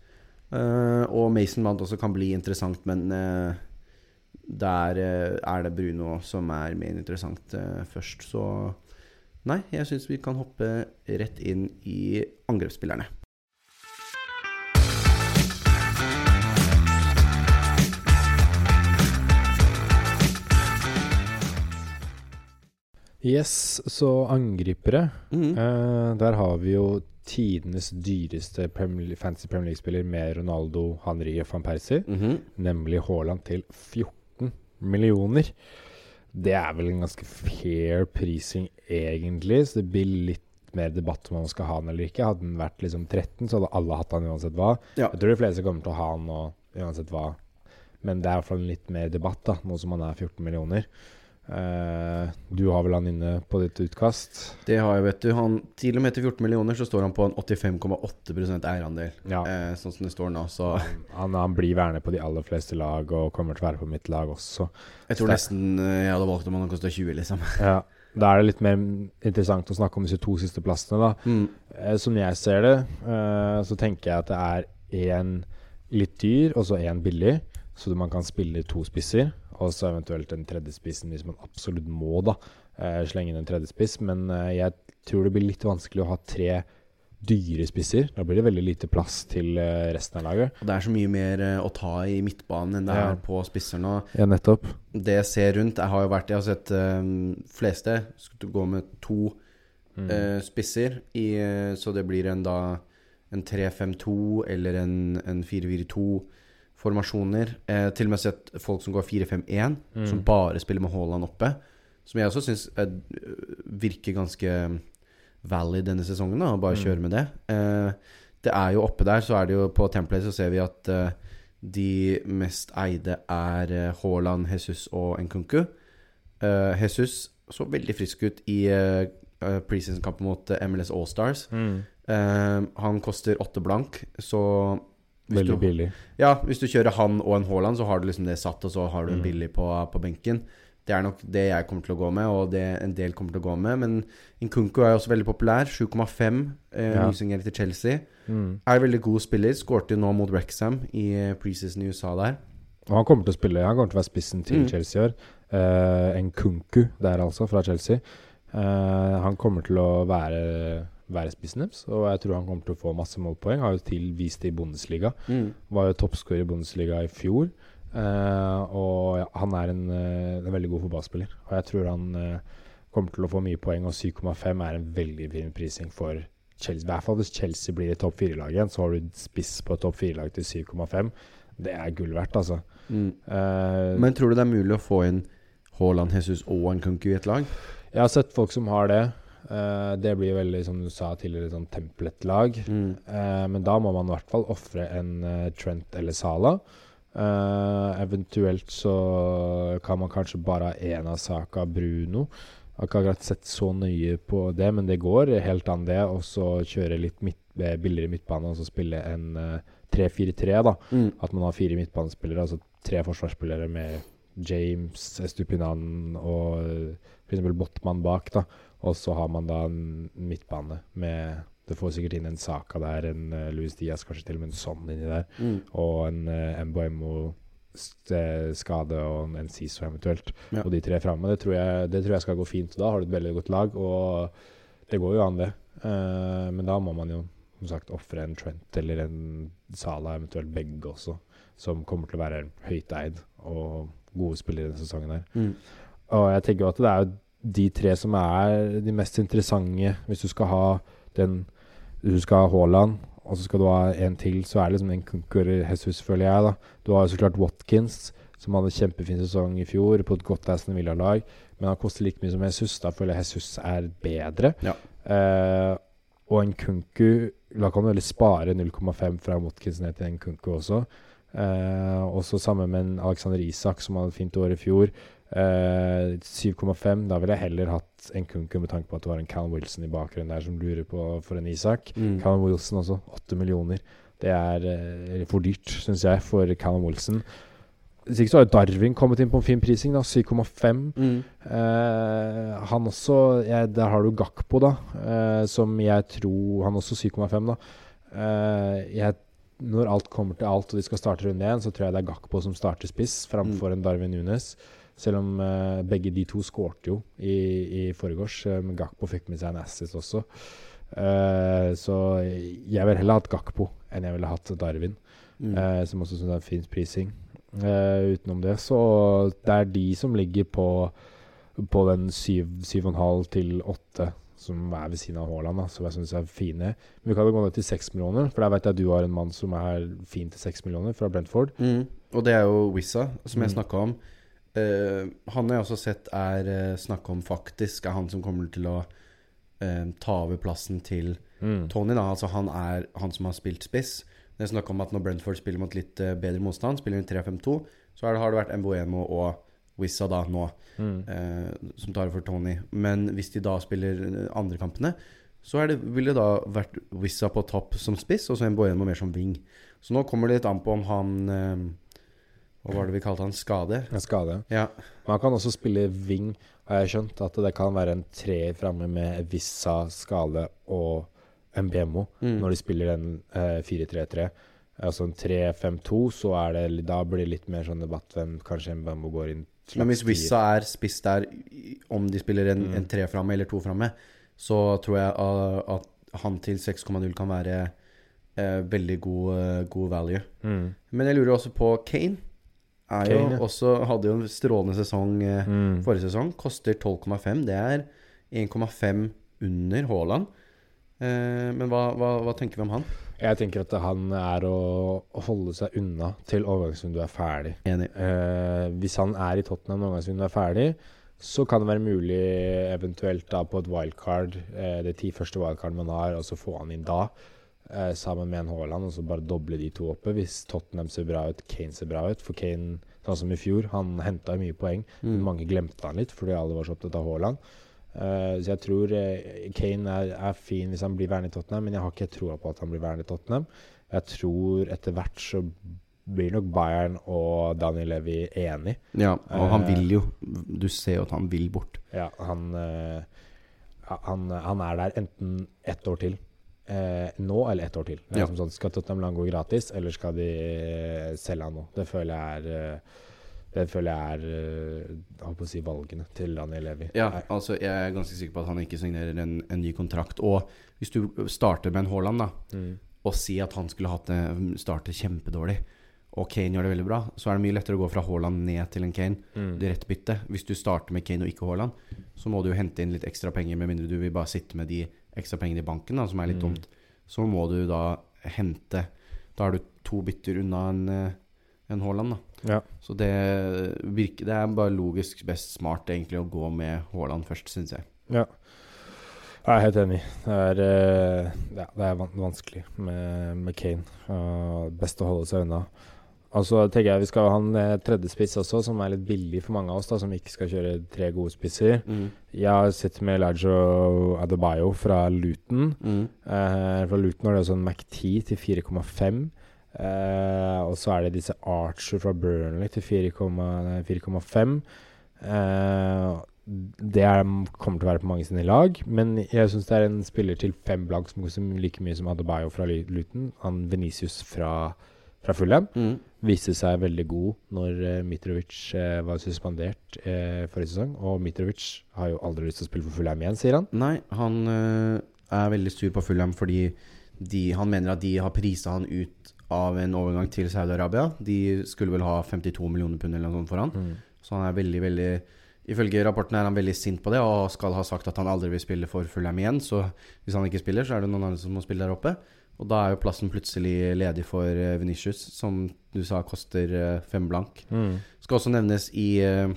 Uh, og Mason Mount også kan bli interessant, men uh, der uh, er det Bruno som er mer interessant først. Så nei, jeg syns vi kan hoppe rett inn i angrepsspillerne. Yes, så angripere. Mm. Eh, der har vi jo tidenes dyreste Premier, fantasy Premier League-spiller med Ronaldo, Henri og van Persie, Mhm. nemlig Haaland til 14 millioner. Det er vel en ganske fair prising, egentlig, så det blir litt mer debatt om man skal ha han eller ikke. Hadde den vært liksom 13, så hadde alle hatt han uansett hva. Ja. Jeg tror de fleste kommer til å ha han nå uansett hva. Men det er i hvert fall litt mer debatt, da, nå som han er 14 millioner. Eh, du har vel han inne på ditt utkast? Det har jeg, vet du. Han, til og med til 14 millioner så står han på en 85,8 eierandel. Ja. Eh, sånn som det står nå. Så Han, han blir værende på de aller fleste lag og kommer til å være på mitt lag også. jeg tror nesten eh, jeg hadde valgt om han kosta 20, liksom. Ja, Da er det litt mer interessant å snakke om disse to siste plassene, da. Mm. Som jeg ser det, eh, så tenker jeg at det er én litt dyr og så én billig, så man kan spille to spisser. Og så eventuelt den tredje spissen hvis man absolutt må da eh, slenge inn en tredje spiss. Men eh, jeg tror det blir litt vanskelig å ha tre dyre spisser. Da blir det veldig lite plass til eh, resten av laget. Det er så mye mer å ta i midtbanen enn det Ja. er på spisser nå. Ja, nettopp. Det jeg ser rundt Jeg har jo vært Jeg har sett eh, fleste skulle gå med to Mm. eh, spisser i, uh, Så det blir en da En 3-5-2 eller en, en 4-4-2-formasjoner. Eh, til og med sett folk som går 4-5-1, Mm. som bare spiller med Haaland oppe. Som jeg også syns virker ganske valid denne sesongen, da, å bare Mm. kjøre med det. Eh, det er jo oppe der, så er det jo på Template så ser vi at eh, de mest eide er eh, Haaland, Jesus og Nkunku. Eh, Jesus så veldig frisk ut i preseason-kampen mot eh, MLS Allstars. Mm. Han koster åtte blank, så Veldig du, billig. Ja, hvis du kjører han og en Haaland, så har du liksom det satt, og så har du en Mm. billig på, på benken. Det er nok det jeg kommer til å gå med, og det en del kommer til å gå med. Men Nkunku er jo også veldig populær. 7,5 eh, Ja. nysignert til Chelsea. Mm. Er veldig god spiller. Skårte jo nå mot Wrexham i eh, preseason i USA der. Og han kommer til å spille Han kommer til å være spissen til Mm. Chelsea i år. Uh, Nkunku der, altså, fra Chelsea. Eh, han kommer til å være, være spissen og jeg tror han kommer til å få masse målpoeng. Har jo tilvist det i Bundesliga. Var jo toppskårer i Bundesliga i fjor. Uh, og ja, han er en, uh, en veldig god fotballspiller. Og jeg tror han uh, kommer til å få mye poeng, og 7,5 er en veldig fin prising for Chelsea. I hvert fall hvis Chelsea blir i topp fire-lag igjen, så har du spiss på topp fire-lag til 7,5. Det er gull verdt, altså. Mm. Men tror du det er mulig å få inn Haaland, Jesus og Nkunku i et lag? jeg har sett folk som har det. Eh, det blir veldig, som du sa tidligere, sånn templet-lag. Eh, men da må man i hvert fall ofre en uh, Trent eller Sala. Eventuelt så kan man kanskje bare ha én av Saka Bruno. Jeg har ikke akkurat sett så nøye på det, men det går helt an, det. Og så kjøre litt midt, billigere midtbane og så spille en eh, 3-4-3, da. Mm. At man har fire midtbanespillere, altså tre forsvarsspillere med James, Estupinan og f.eks. Botman bak. da Og så har man da en midtbane med Du får sikkert inn en Saka der, en uh, Louis Diaz, kanskje til og med en sånn inni der, Mm. og en uh, Mboemo-skade og en Siso eventuelt. Ja. Og de tre framme. Det, tror det tror jeg skal gå fint. Da har du et veldig godt lag, og det går jo an, det. Uh, men da må man jo som sagt ofre en Trent eller en Sala, eventuelt begge også, som kommer til å være høyt eid og gode spillere denne sesongen her. Mm. Og jeg tenker jo at det er jo de tre som er de mest interessante hvis du skal ha den Hvis du skal ha Haaland, og så skal du ha en til, så er det liksom en konkurrer Jesus, føler jeg. da Du har jo så klart Watkins, som hadde kjempefin sesong i fjor på et godt Aston Villa-lag, men han koster like mye som Jesus. Da føler jeg Jesus er bedre. Ja. Eh, og en Kunku Da kan du heller spare 0,5 fra Watkins ned til en Kunku også. Eh, også sammen med en Alexander Isak, som hadde et fint år i fjor. Eh, 7,5. Da ville jeg heller hatt en Kunku med tanke på at det var en Callum Wilson i bakgrunnen der som lurer på for en Isak. Mm. Callum Wilson også. 8 millioner. Det er uh, for dyrt, syns jeg, for Callum Wilson. Hvis ikke så har Darwin kommet inn på en fin prising, da. 7,5. Mm. Uh, han også ja, Der har du Gakpo, da. som jeg tror Han også 7,5, da. Jeg, når alt kommer til alt og de skal starte runde én, så tror jeg det er Gakpo som starter spiss framfor en Darwin Nunes. Selv om uh, begge de to skårte jo i, i forgårs. Um, Gakpo fikk med seg en assist også. Uh, så jeg ville heller hatt Gakpo enn jeg ville hatt Darwin, Mm. uh, som også syns er fin prising. Utenom det, så det er de som ligger på på den 7,5 til 8 som er ved siden av Haaland, som jeg syns er fine. Men vi kan jo gå ned til 6 millioner, for der vet jeg du har en mann som er fin til 6 millioner, fra Brentford. Mm. Og det er jo Wizza, som jeg Mm. snakka om. Eh, han har jeg også sett er uh, snakka om faktisk er han som kommer til å uh, ta over plassen til Mm. Tony. da Altså Han er han som har spilt spiss. Det er snakk om at når Brentford spiller mot litt uh, bedre motstand, spiller de 3-5-2, så det, har det vært Mboemo og Wizza da nå Mm. som tar over for Tony. Men hvis de da spiller andre kampene, så er det, ville det da vært Wizza på topp som spiss, og så Mboemo mer som wing. Så nå kommer det litt an på om han Hva var det vi kalte han? Skade? En skade. Ja. Men han kan også spille wing, har jeg skjønt. At det kan være en treer framme med Vissa, Skade og MBMO Mm. når de spiller den eh, 4-3-3. Altså en 3-5-2, så er det Da blir det litt mer sånn debatt hvem kanskje MBMO går inn Men hvis Vissa er spiss der, om de spiller en, Mm. en tre framme eller to framme, så tror jeg uh, at han til 6,0 kan være eh, veldig god, eh, god value. Mm. Men jeg lurer også på Kane. Er jo Kane, ja. også, hadde jo en strålende sesong eh, Mm. forrige sesong. Koster 12,5. Det er 1,5 under Haaland. Eh, men hva, hva, hva tenker vi om han? Jeg tenker at han er å, holde seg unna til overgangsvinduet er ferdig. Enig. Eh, hvis han er i Tottenham når overgangsvinduet er ferdig, så kan det være mulig eventuelt da på et wildcard, eh, det ti første wildcard man har, og så få han inn da. Eh, sammen med en Haaland, og så bare doble de to oppe. Hvis Tottenham ser bra ut, Kane ser bra ut. For Kane, sånn som i fjor, han henta mye poeng. Men Mm. mange glemte han litt fordi alle var så opptatt av Haaland. Eh, så jeg tror eh, Kane er, er fin hvis han blir værende i Tottenham, men jeg har ikke troa på at han blir værende i Tottenham. Jeg tror etter hvert så blir nok Bayern og Daniel Levy enig. Ja, og han Eh. vil jo Du ser jo at han vil bort. Ja, han, han, han er der enten ett år til. Eh, nå eller ett år til. Er Ja. som sånn, Skal Tottenham Lang gå gratis, eller skal de eh, selge han nå? Det føler jeg er eh, Det føler jeg er eh, jeg håper å si valgene til Daniel Levi. Ja, altså Jeg er ganske sikker på at han ikke signerer en, en ny kontrakt. Og hvis du starter med en Haaland, da Mm. og si at han skulle hatt det starte kjempedårlig, og Kane gjør det veldig bra, så er det mye lettere å gå fra Haaland ned til en Kane. Mm. Direkte bytte. Hvis du starter med Kane og ikke Haaland, så må du jo hente inn litt ekstra penger, med mindre du vil bare sitte med de ekstra pengene i banken, da, som er litt Mm. dumt. Så må du da hente Da er du to bytter unna en, eh, en Haaland, da. Ja. Så det virker Det er bare logisk best smart egentlig å gå med Haaland først, syns jeg. ja. Jeg er helt enig. Det er, eh, ja, det er vanskelig med, med Kane. Best å holde seg unna. Og så tenker jeg vi skal ha en eh, tredje spiss også, som er litt billig for mange av oss, da, som ikke skal kjøre tre gode spisser. Jeg har sett med Lajo Adebayo fra Luton. Mm. Eh, fra Luton har de også en Mac10 til 4,5. Eh, og så er det disse Archer fra Burnley til 4,5. Eh, det er, kommer til å være på mange sine lag, men jeg syns det er en spiller til fem blank som koster like mye som Adebayo fra Luton. Han Venicius fra, fra Fulham Mm. Viste seg veldig god når eh, Mitrovic eh, var suspendert eh, forrige sesong. Og Mitrovic har jo aldri lyst til å spille for Fulham igjen, sier han. Nei, han eh, er veldig sur på Fulham fordi de, han mener at de har prisa han ut av en overgang til Saudi-Arabia. De skulle vel ha 52 millioner pund eller noe sånt for han. Så han er veldig, veldig Ifølge rapporten er han veldig sint på det og skal ha sagt at han aldri vil spille for Fulham igjen. Så hvis han ikke spiller, så er det noen andre som må spille der oppe. Og da er jo plassen plutselig ledig for uh, Venitius, som du sa koster eh, fem blank. Mm. Skal også nevnes i, eh,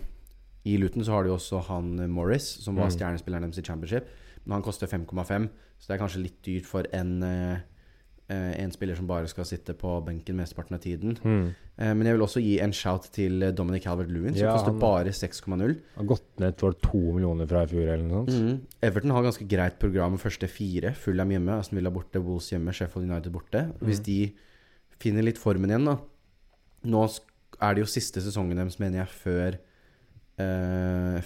i Luton så har du jo også han eh, Morris, som var Mm. stjernespilleren deres i Championship. Men han koster 5,5, så det er kanskje litt dyrt for en, eh, eh, en spiller som bare skal sitte på benken mesteparten av tiden. Mm. Eh, men jeg vil også gi en shout til eh, Dominic Calvert-Lewin, som Ja, koster bare 6,0. Har gått ned for to millioner fra i fjor, eller noe sånt. Mm. Everton har ganske greit program første fire. Fulham hjemme, Aston Villa borte, Wolves hjemme, Sheffield United borte. Hvis mm. de finner litt formen igjen, da Nå er det jo siste sesongen deres, mener jeg, før eh,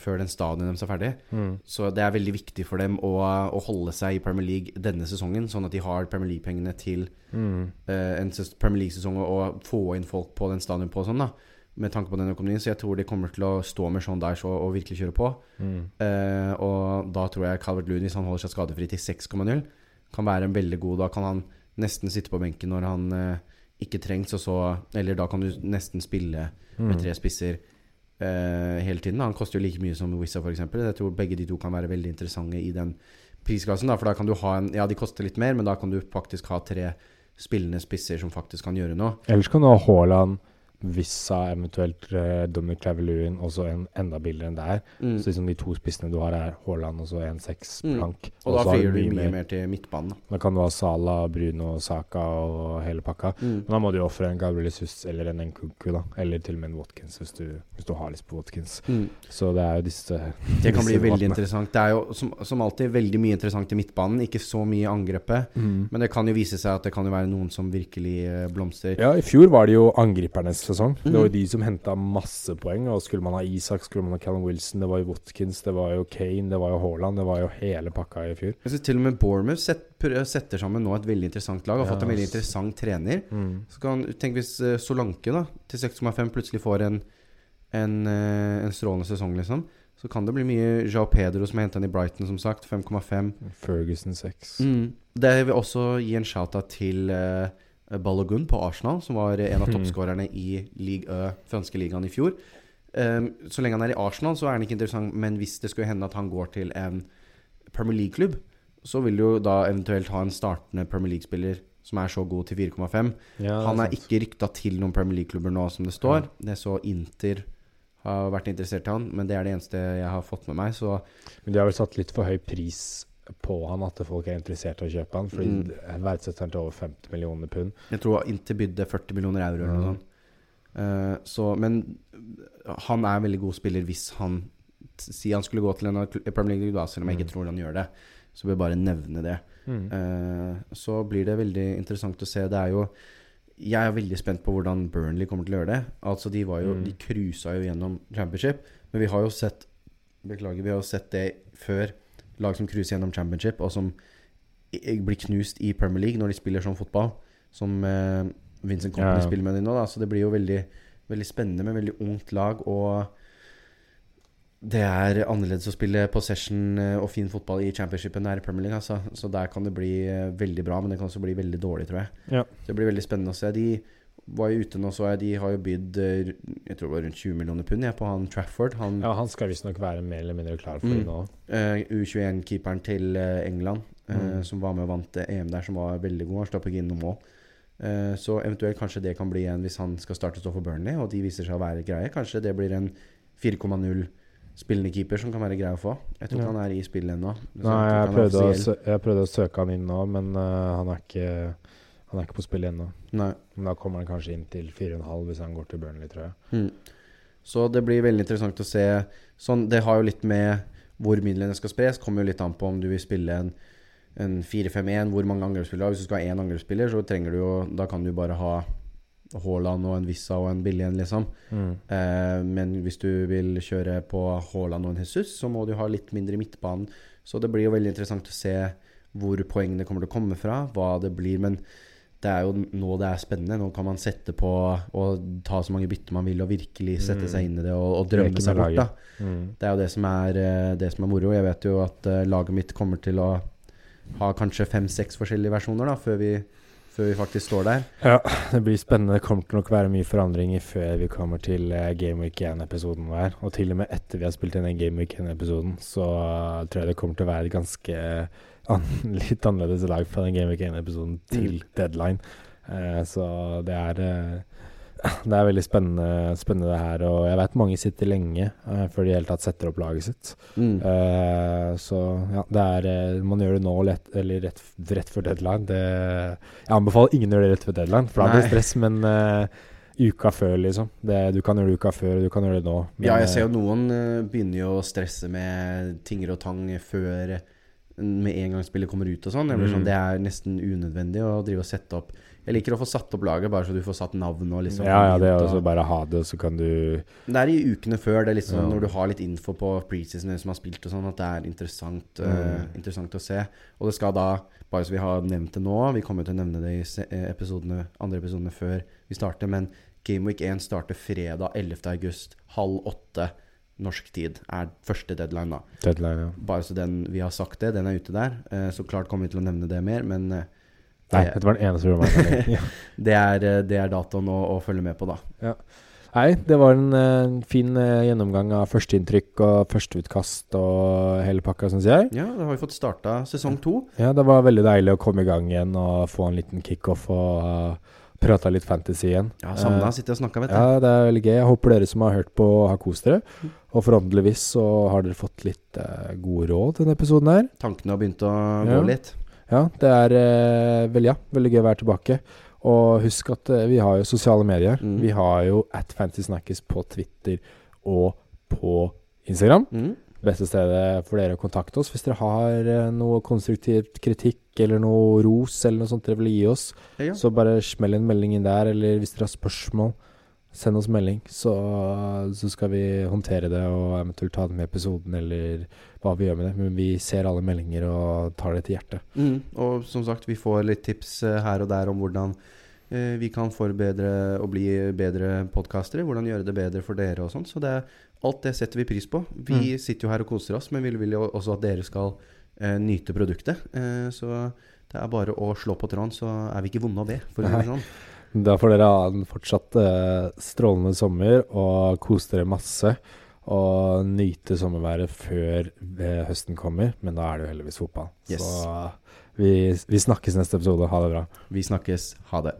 Før den stadion deres er ferdig. Mm. Så det er veldig viktig for dem å, å holde seg i Premier League denne sesongen, sånn at de har Premier League-pengene til Mm. eh, en Premier League-sesong og, og få inn folk på den stadion på og sånn, da. Med tanke på den økonomien. Så jeg tror de kommer til å stå med Sean Dyche og, og virkelig kjøre på. Mm. Eh, og da tror jeg Calvert Loon, hvis han holder seg skadefri til 6,0, kan være en veldig god Da kan han nesten sitte på benken når han eh, ikke trengs, og så Eller da kan du nesten spille med Mm. tre spisser eh, hele tiden. Han koster jo like mye som Wizza, f.eks. Jeg tror begge de to kan være veldig interessante i den prisklassen. Da, for da kan du ha en Ja, de koster litt mer, men da kan du faktisk ha tre spillende spisser som faktisk kan gjøre noe. Ellers kan du ha Haaland, Vissa, eventuelt uh, Dominic Claver-Lewin, og så en enda billigere enn det er. Mm. Så liksom de to spissene du har, er Haaland og så en seks Mm. blank. Og da fyrer du mye mer. mer til midtbanen. Da. Da kan du ha Sala, Bruno, Saka og hele pakka. Mm. Men da må du jo ofre en Gabriel Jesus eller en Nkunku, da. Eller til og med en Watkins, hvis du, hvis du har lyst på Watkins. Mm. Så det er jo disse Det kan bli veldig interessant. Det er jo som, som alltid veldig mye interessant i midtbanen, ikke så mye i angrepet. Mm. Men det kan jo vise seg at det kan jo være noen som virkelig eh, blomstrer. Ja, i fjor var det jo angripernes sesong. Det var jo Mhm. de som henta masse poeng. Og skulle man ha Isak, skulle man ha Callum Wilson, det var jo Watkins, det var jo Kane, det var jo Haaland, det var jo hele pakka i fjor. Jeg synes til og med Bournemouth set, setter sammen nå et veldig interessant lag. Har fått en veldig interessant trener. Mm. Så kan, tenk hvis uh, Solanke da til 6,5 plutselig får en, en, eh, en strålende sesong, liksom. Så kan det bli mye Jao Pedro som er henta inn i Brighton, som sagt. 5,5. Ferguson 6. Mm. Det vil også gi en shout-out til uh, Balogun på Arsenal, som var en av Mhm. toppskårerne i Ligue Ø, franske ligaen i fjor. Um, så lenge han er i Arsenal, så er han ikke interessant, men hvis det skulle hende at han går til en Premier League-klubb, så vil du jo da eventuelt ha en startende Premier League-spiller som er så god til 4,5. Ja, han er sant. ikke rykta til noen Premier League-klubber nå, som det står. Det så Inter har vært interessert i han, men det er det eneste jeg har fått med meg. Så Men de har vel satt litt for høy pris på han, at folk er interessert i å kjøpe han. Fordi Mm. mm. verdsetter han til over 50 millioner pund. Jeg tror inntil bydde 40 millioner euro eller noe Mhm. sånt. Uh, så, men han er en veldig god spiller hvis han Si han skulle gå til en Premier League, da, selv om jeg ikke Mm. tror han gjør det. Så vil jeg bare nevne det. Mm. Uh, så blir det veldig interessant å se. Det er jo jeg er veldig spent på hvordan Burnley kommer til å gjøre det. Altså De var jo Mm. De cruisa jo gjennom championship, men vi har jo sett Beklager, vi har jo sett det før. Lag som cruiser gjennom championship, og som blir knust i Premier League når de spiller sånn fotball. Som eh, Vincent Company Ja, ja. spiller med dem nå, da. Så det blir jo veldig, veldig spennende med veldig ungt lag. Og det er annerledes å spille possession eh, og fin fotball i championship enn i Premier League. Altså. Så der kan det bli eh, veldig bra, men det kan også bli veldig dårlig, tror jeg. Ja. Det blir veldig spennende å se. De var jo ute nå, så jeg. De har jo bydd eh, jeg tror det var rundt 20 millioner pund på han Trafford. Han Ja, han skal visstnok være mer eller mindre klar for Mm. det nå. Uh, U21-keeperen til eh, England, uh, Mm. som var med og vant eh, EM der, som var veldig god. Han slapp ikke inn noe mål. Eh, så eventuelt kanskje det kan bli en hvis han skal starte å stå for Burnley, og de viser seg å være greie. Kanskje det blir en 4,0 spillende keeper som kan være grei å få. Jeg tror ikke Ja. han er i spillet ennå. Nei, jeg prøvde, å, jeg prøvde å søke han inn nå, men eh, han, er ikke, han er ikke på spill ennå. Men da kommer han kanskje inn til 4,5 hvis han går til Burnley, tror jeg. Mm. Så det blir veldig interessant å se. Sånn, det har jo litt med hvor midlene skal spres. Kommer jo litt an på om du vil spille en, en 4-5-1, hvor mange angrepsspillere. Hvis du skal ha én angrepsspiller, så trenger du jo Da kan du bare ha Haaland og en Vissa og en billig en, liksom. Eh, men hvis du vil kjøre på Haaland og en Jesus, så må du ha litt mindre i midtbanen. Så det blir jo veldig interessant å se hvor poengene kommer til å komme fra, hva det blir. Men det er jo nå det er spennende. Nå kan man sette på og ta så mange bytter man vil, og virkelig sette Mm. seg inn i det og, og drømme seg bort. da. Mm. Det er jo det som er, eh, det som er moro. Jeg vet jo at eh, laget mitt kommer til å ha kanskje fem-seks forskjellige versjoner da før vi, før vi faktisk står der. Ja, det blir spennende. Det kommer til nok være mye forandringer før vi kommer til uh, Game Week 1-episoden vår. Og til og med etter vi har spilt inn den Game Week 1-episoden, så eh, tror jeg det kommer til å være ganske an litt annerledes lag fra den Game Week 1-episoden til deadline. Eh, så det er eh, det er veldig spennende, spennende det her. Og jeg vet mange sitter lenge eh, før de i det hele tatt setter opp laget sitt. Mm. Eh, så ja, det er eh, Man gjør det nå lett, eller rett, rett før deadline. Det, jeg anbefaler ingen å gjøre det rett før deadline, for da blir det stress. Men eh, uka før, liksom. Det, du kan gjøre det uka før, du kan gjøre det nå. Men, Ja, jeg ser jo noen begynner jo å stresse med tinger og tang før med en gang spillet kommer ut og sånn. Det, blir Mm. sånn, det er nesten unødvendig å drive og sette opp Jeg liker å få satt opp laget, bare så du får satt navn og liksom ja, ja, det er også bare ha det, så kan du Det er i ukene før, det er sånn Ja. når du har litt info på preseason som har spilt og sånn, at det er interessant, mm. uh, interessant å se. Og det skal da, bare så vi har nevnt det nå, vi kommer til å nevne det i eh, episodene, andre episodene før vi starter, men Game Week 1 starter fredag 11. august, halv åtte norsk tid, er første deadline da. Deadline, ja. Bare så den, vi har sagt det, den er ute der. Eh, så klart kommer vi til å nevne det mer, men eh, Nei, det, dette var den eneste rommet ja. det, er, eh, det er datoen å, å følge med på da. Nei, det var en en fin gjennomgang av førsteinntrykk og førsteutkast og hele pakka, syns jeg. Ja, da har vi fått starta sesong to. Ja, det var veldig deilig å komme i gang igjen og få en liten kickoff og uh, prata litt fantasy igjen. Ja, Savna å sitte og snakke, vet du. Ja, det er veldig gøy. Jeg håper dere som har hørt på, har kost dere. Og forhåpentligvis så har dere fått litt uh, gode råd denne episoden her. Tankene har begynt å Ja. gå litt. Ja, det er uh, vel, ja, veldig gøy å være tilbake. Og husk at uh, vi har jo sosiale medier. Mm. Vi har jo at Fantasysnakkes på Twitter og på Instagram. Mm. Beste stedet for dere å kontakte oss hvis dere har eh, noe konstruktivt kritikk eller noe ros eller noe sånt dere vil gi oss. Ja. Så bare smell en melding inn der, eller hvis dere har spørsmål, send oss melding. Så, så skal vi håndtere det og eventuelt ta det med i episoden, eller hva vi gjør med det. Men vi ser alle meldinger og tar det til hjertet. Mm. Og som sagt, vi får litt tips eh, her og der om hvordan eh, vi kan forbedre og bli bedre podkastere. Hvordan gjøre det bedre for dere og sånn. Så det, alt det setter vi pris på. Vi Mm. sitter jo her og koser oss, men vi vil jo også at dere skal eh, nyte produktet. Eh, så det er bare å slå på tråden, så er vi ikke vonde å be, for å si det sånn. Da får dere ha en fortsatt eh, strålende sommer og kose dere masse. Og nyte sommerværet før eh, høsten kommer, men da er det jo heldigvis fotball. Yes. Så vi, vi snakkes neste episode. Ha det bra. Vi snakkes. Ha det.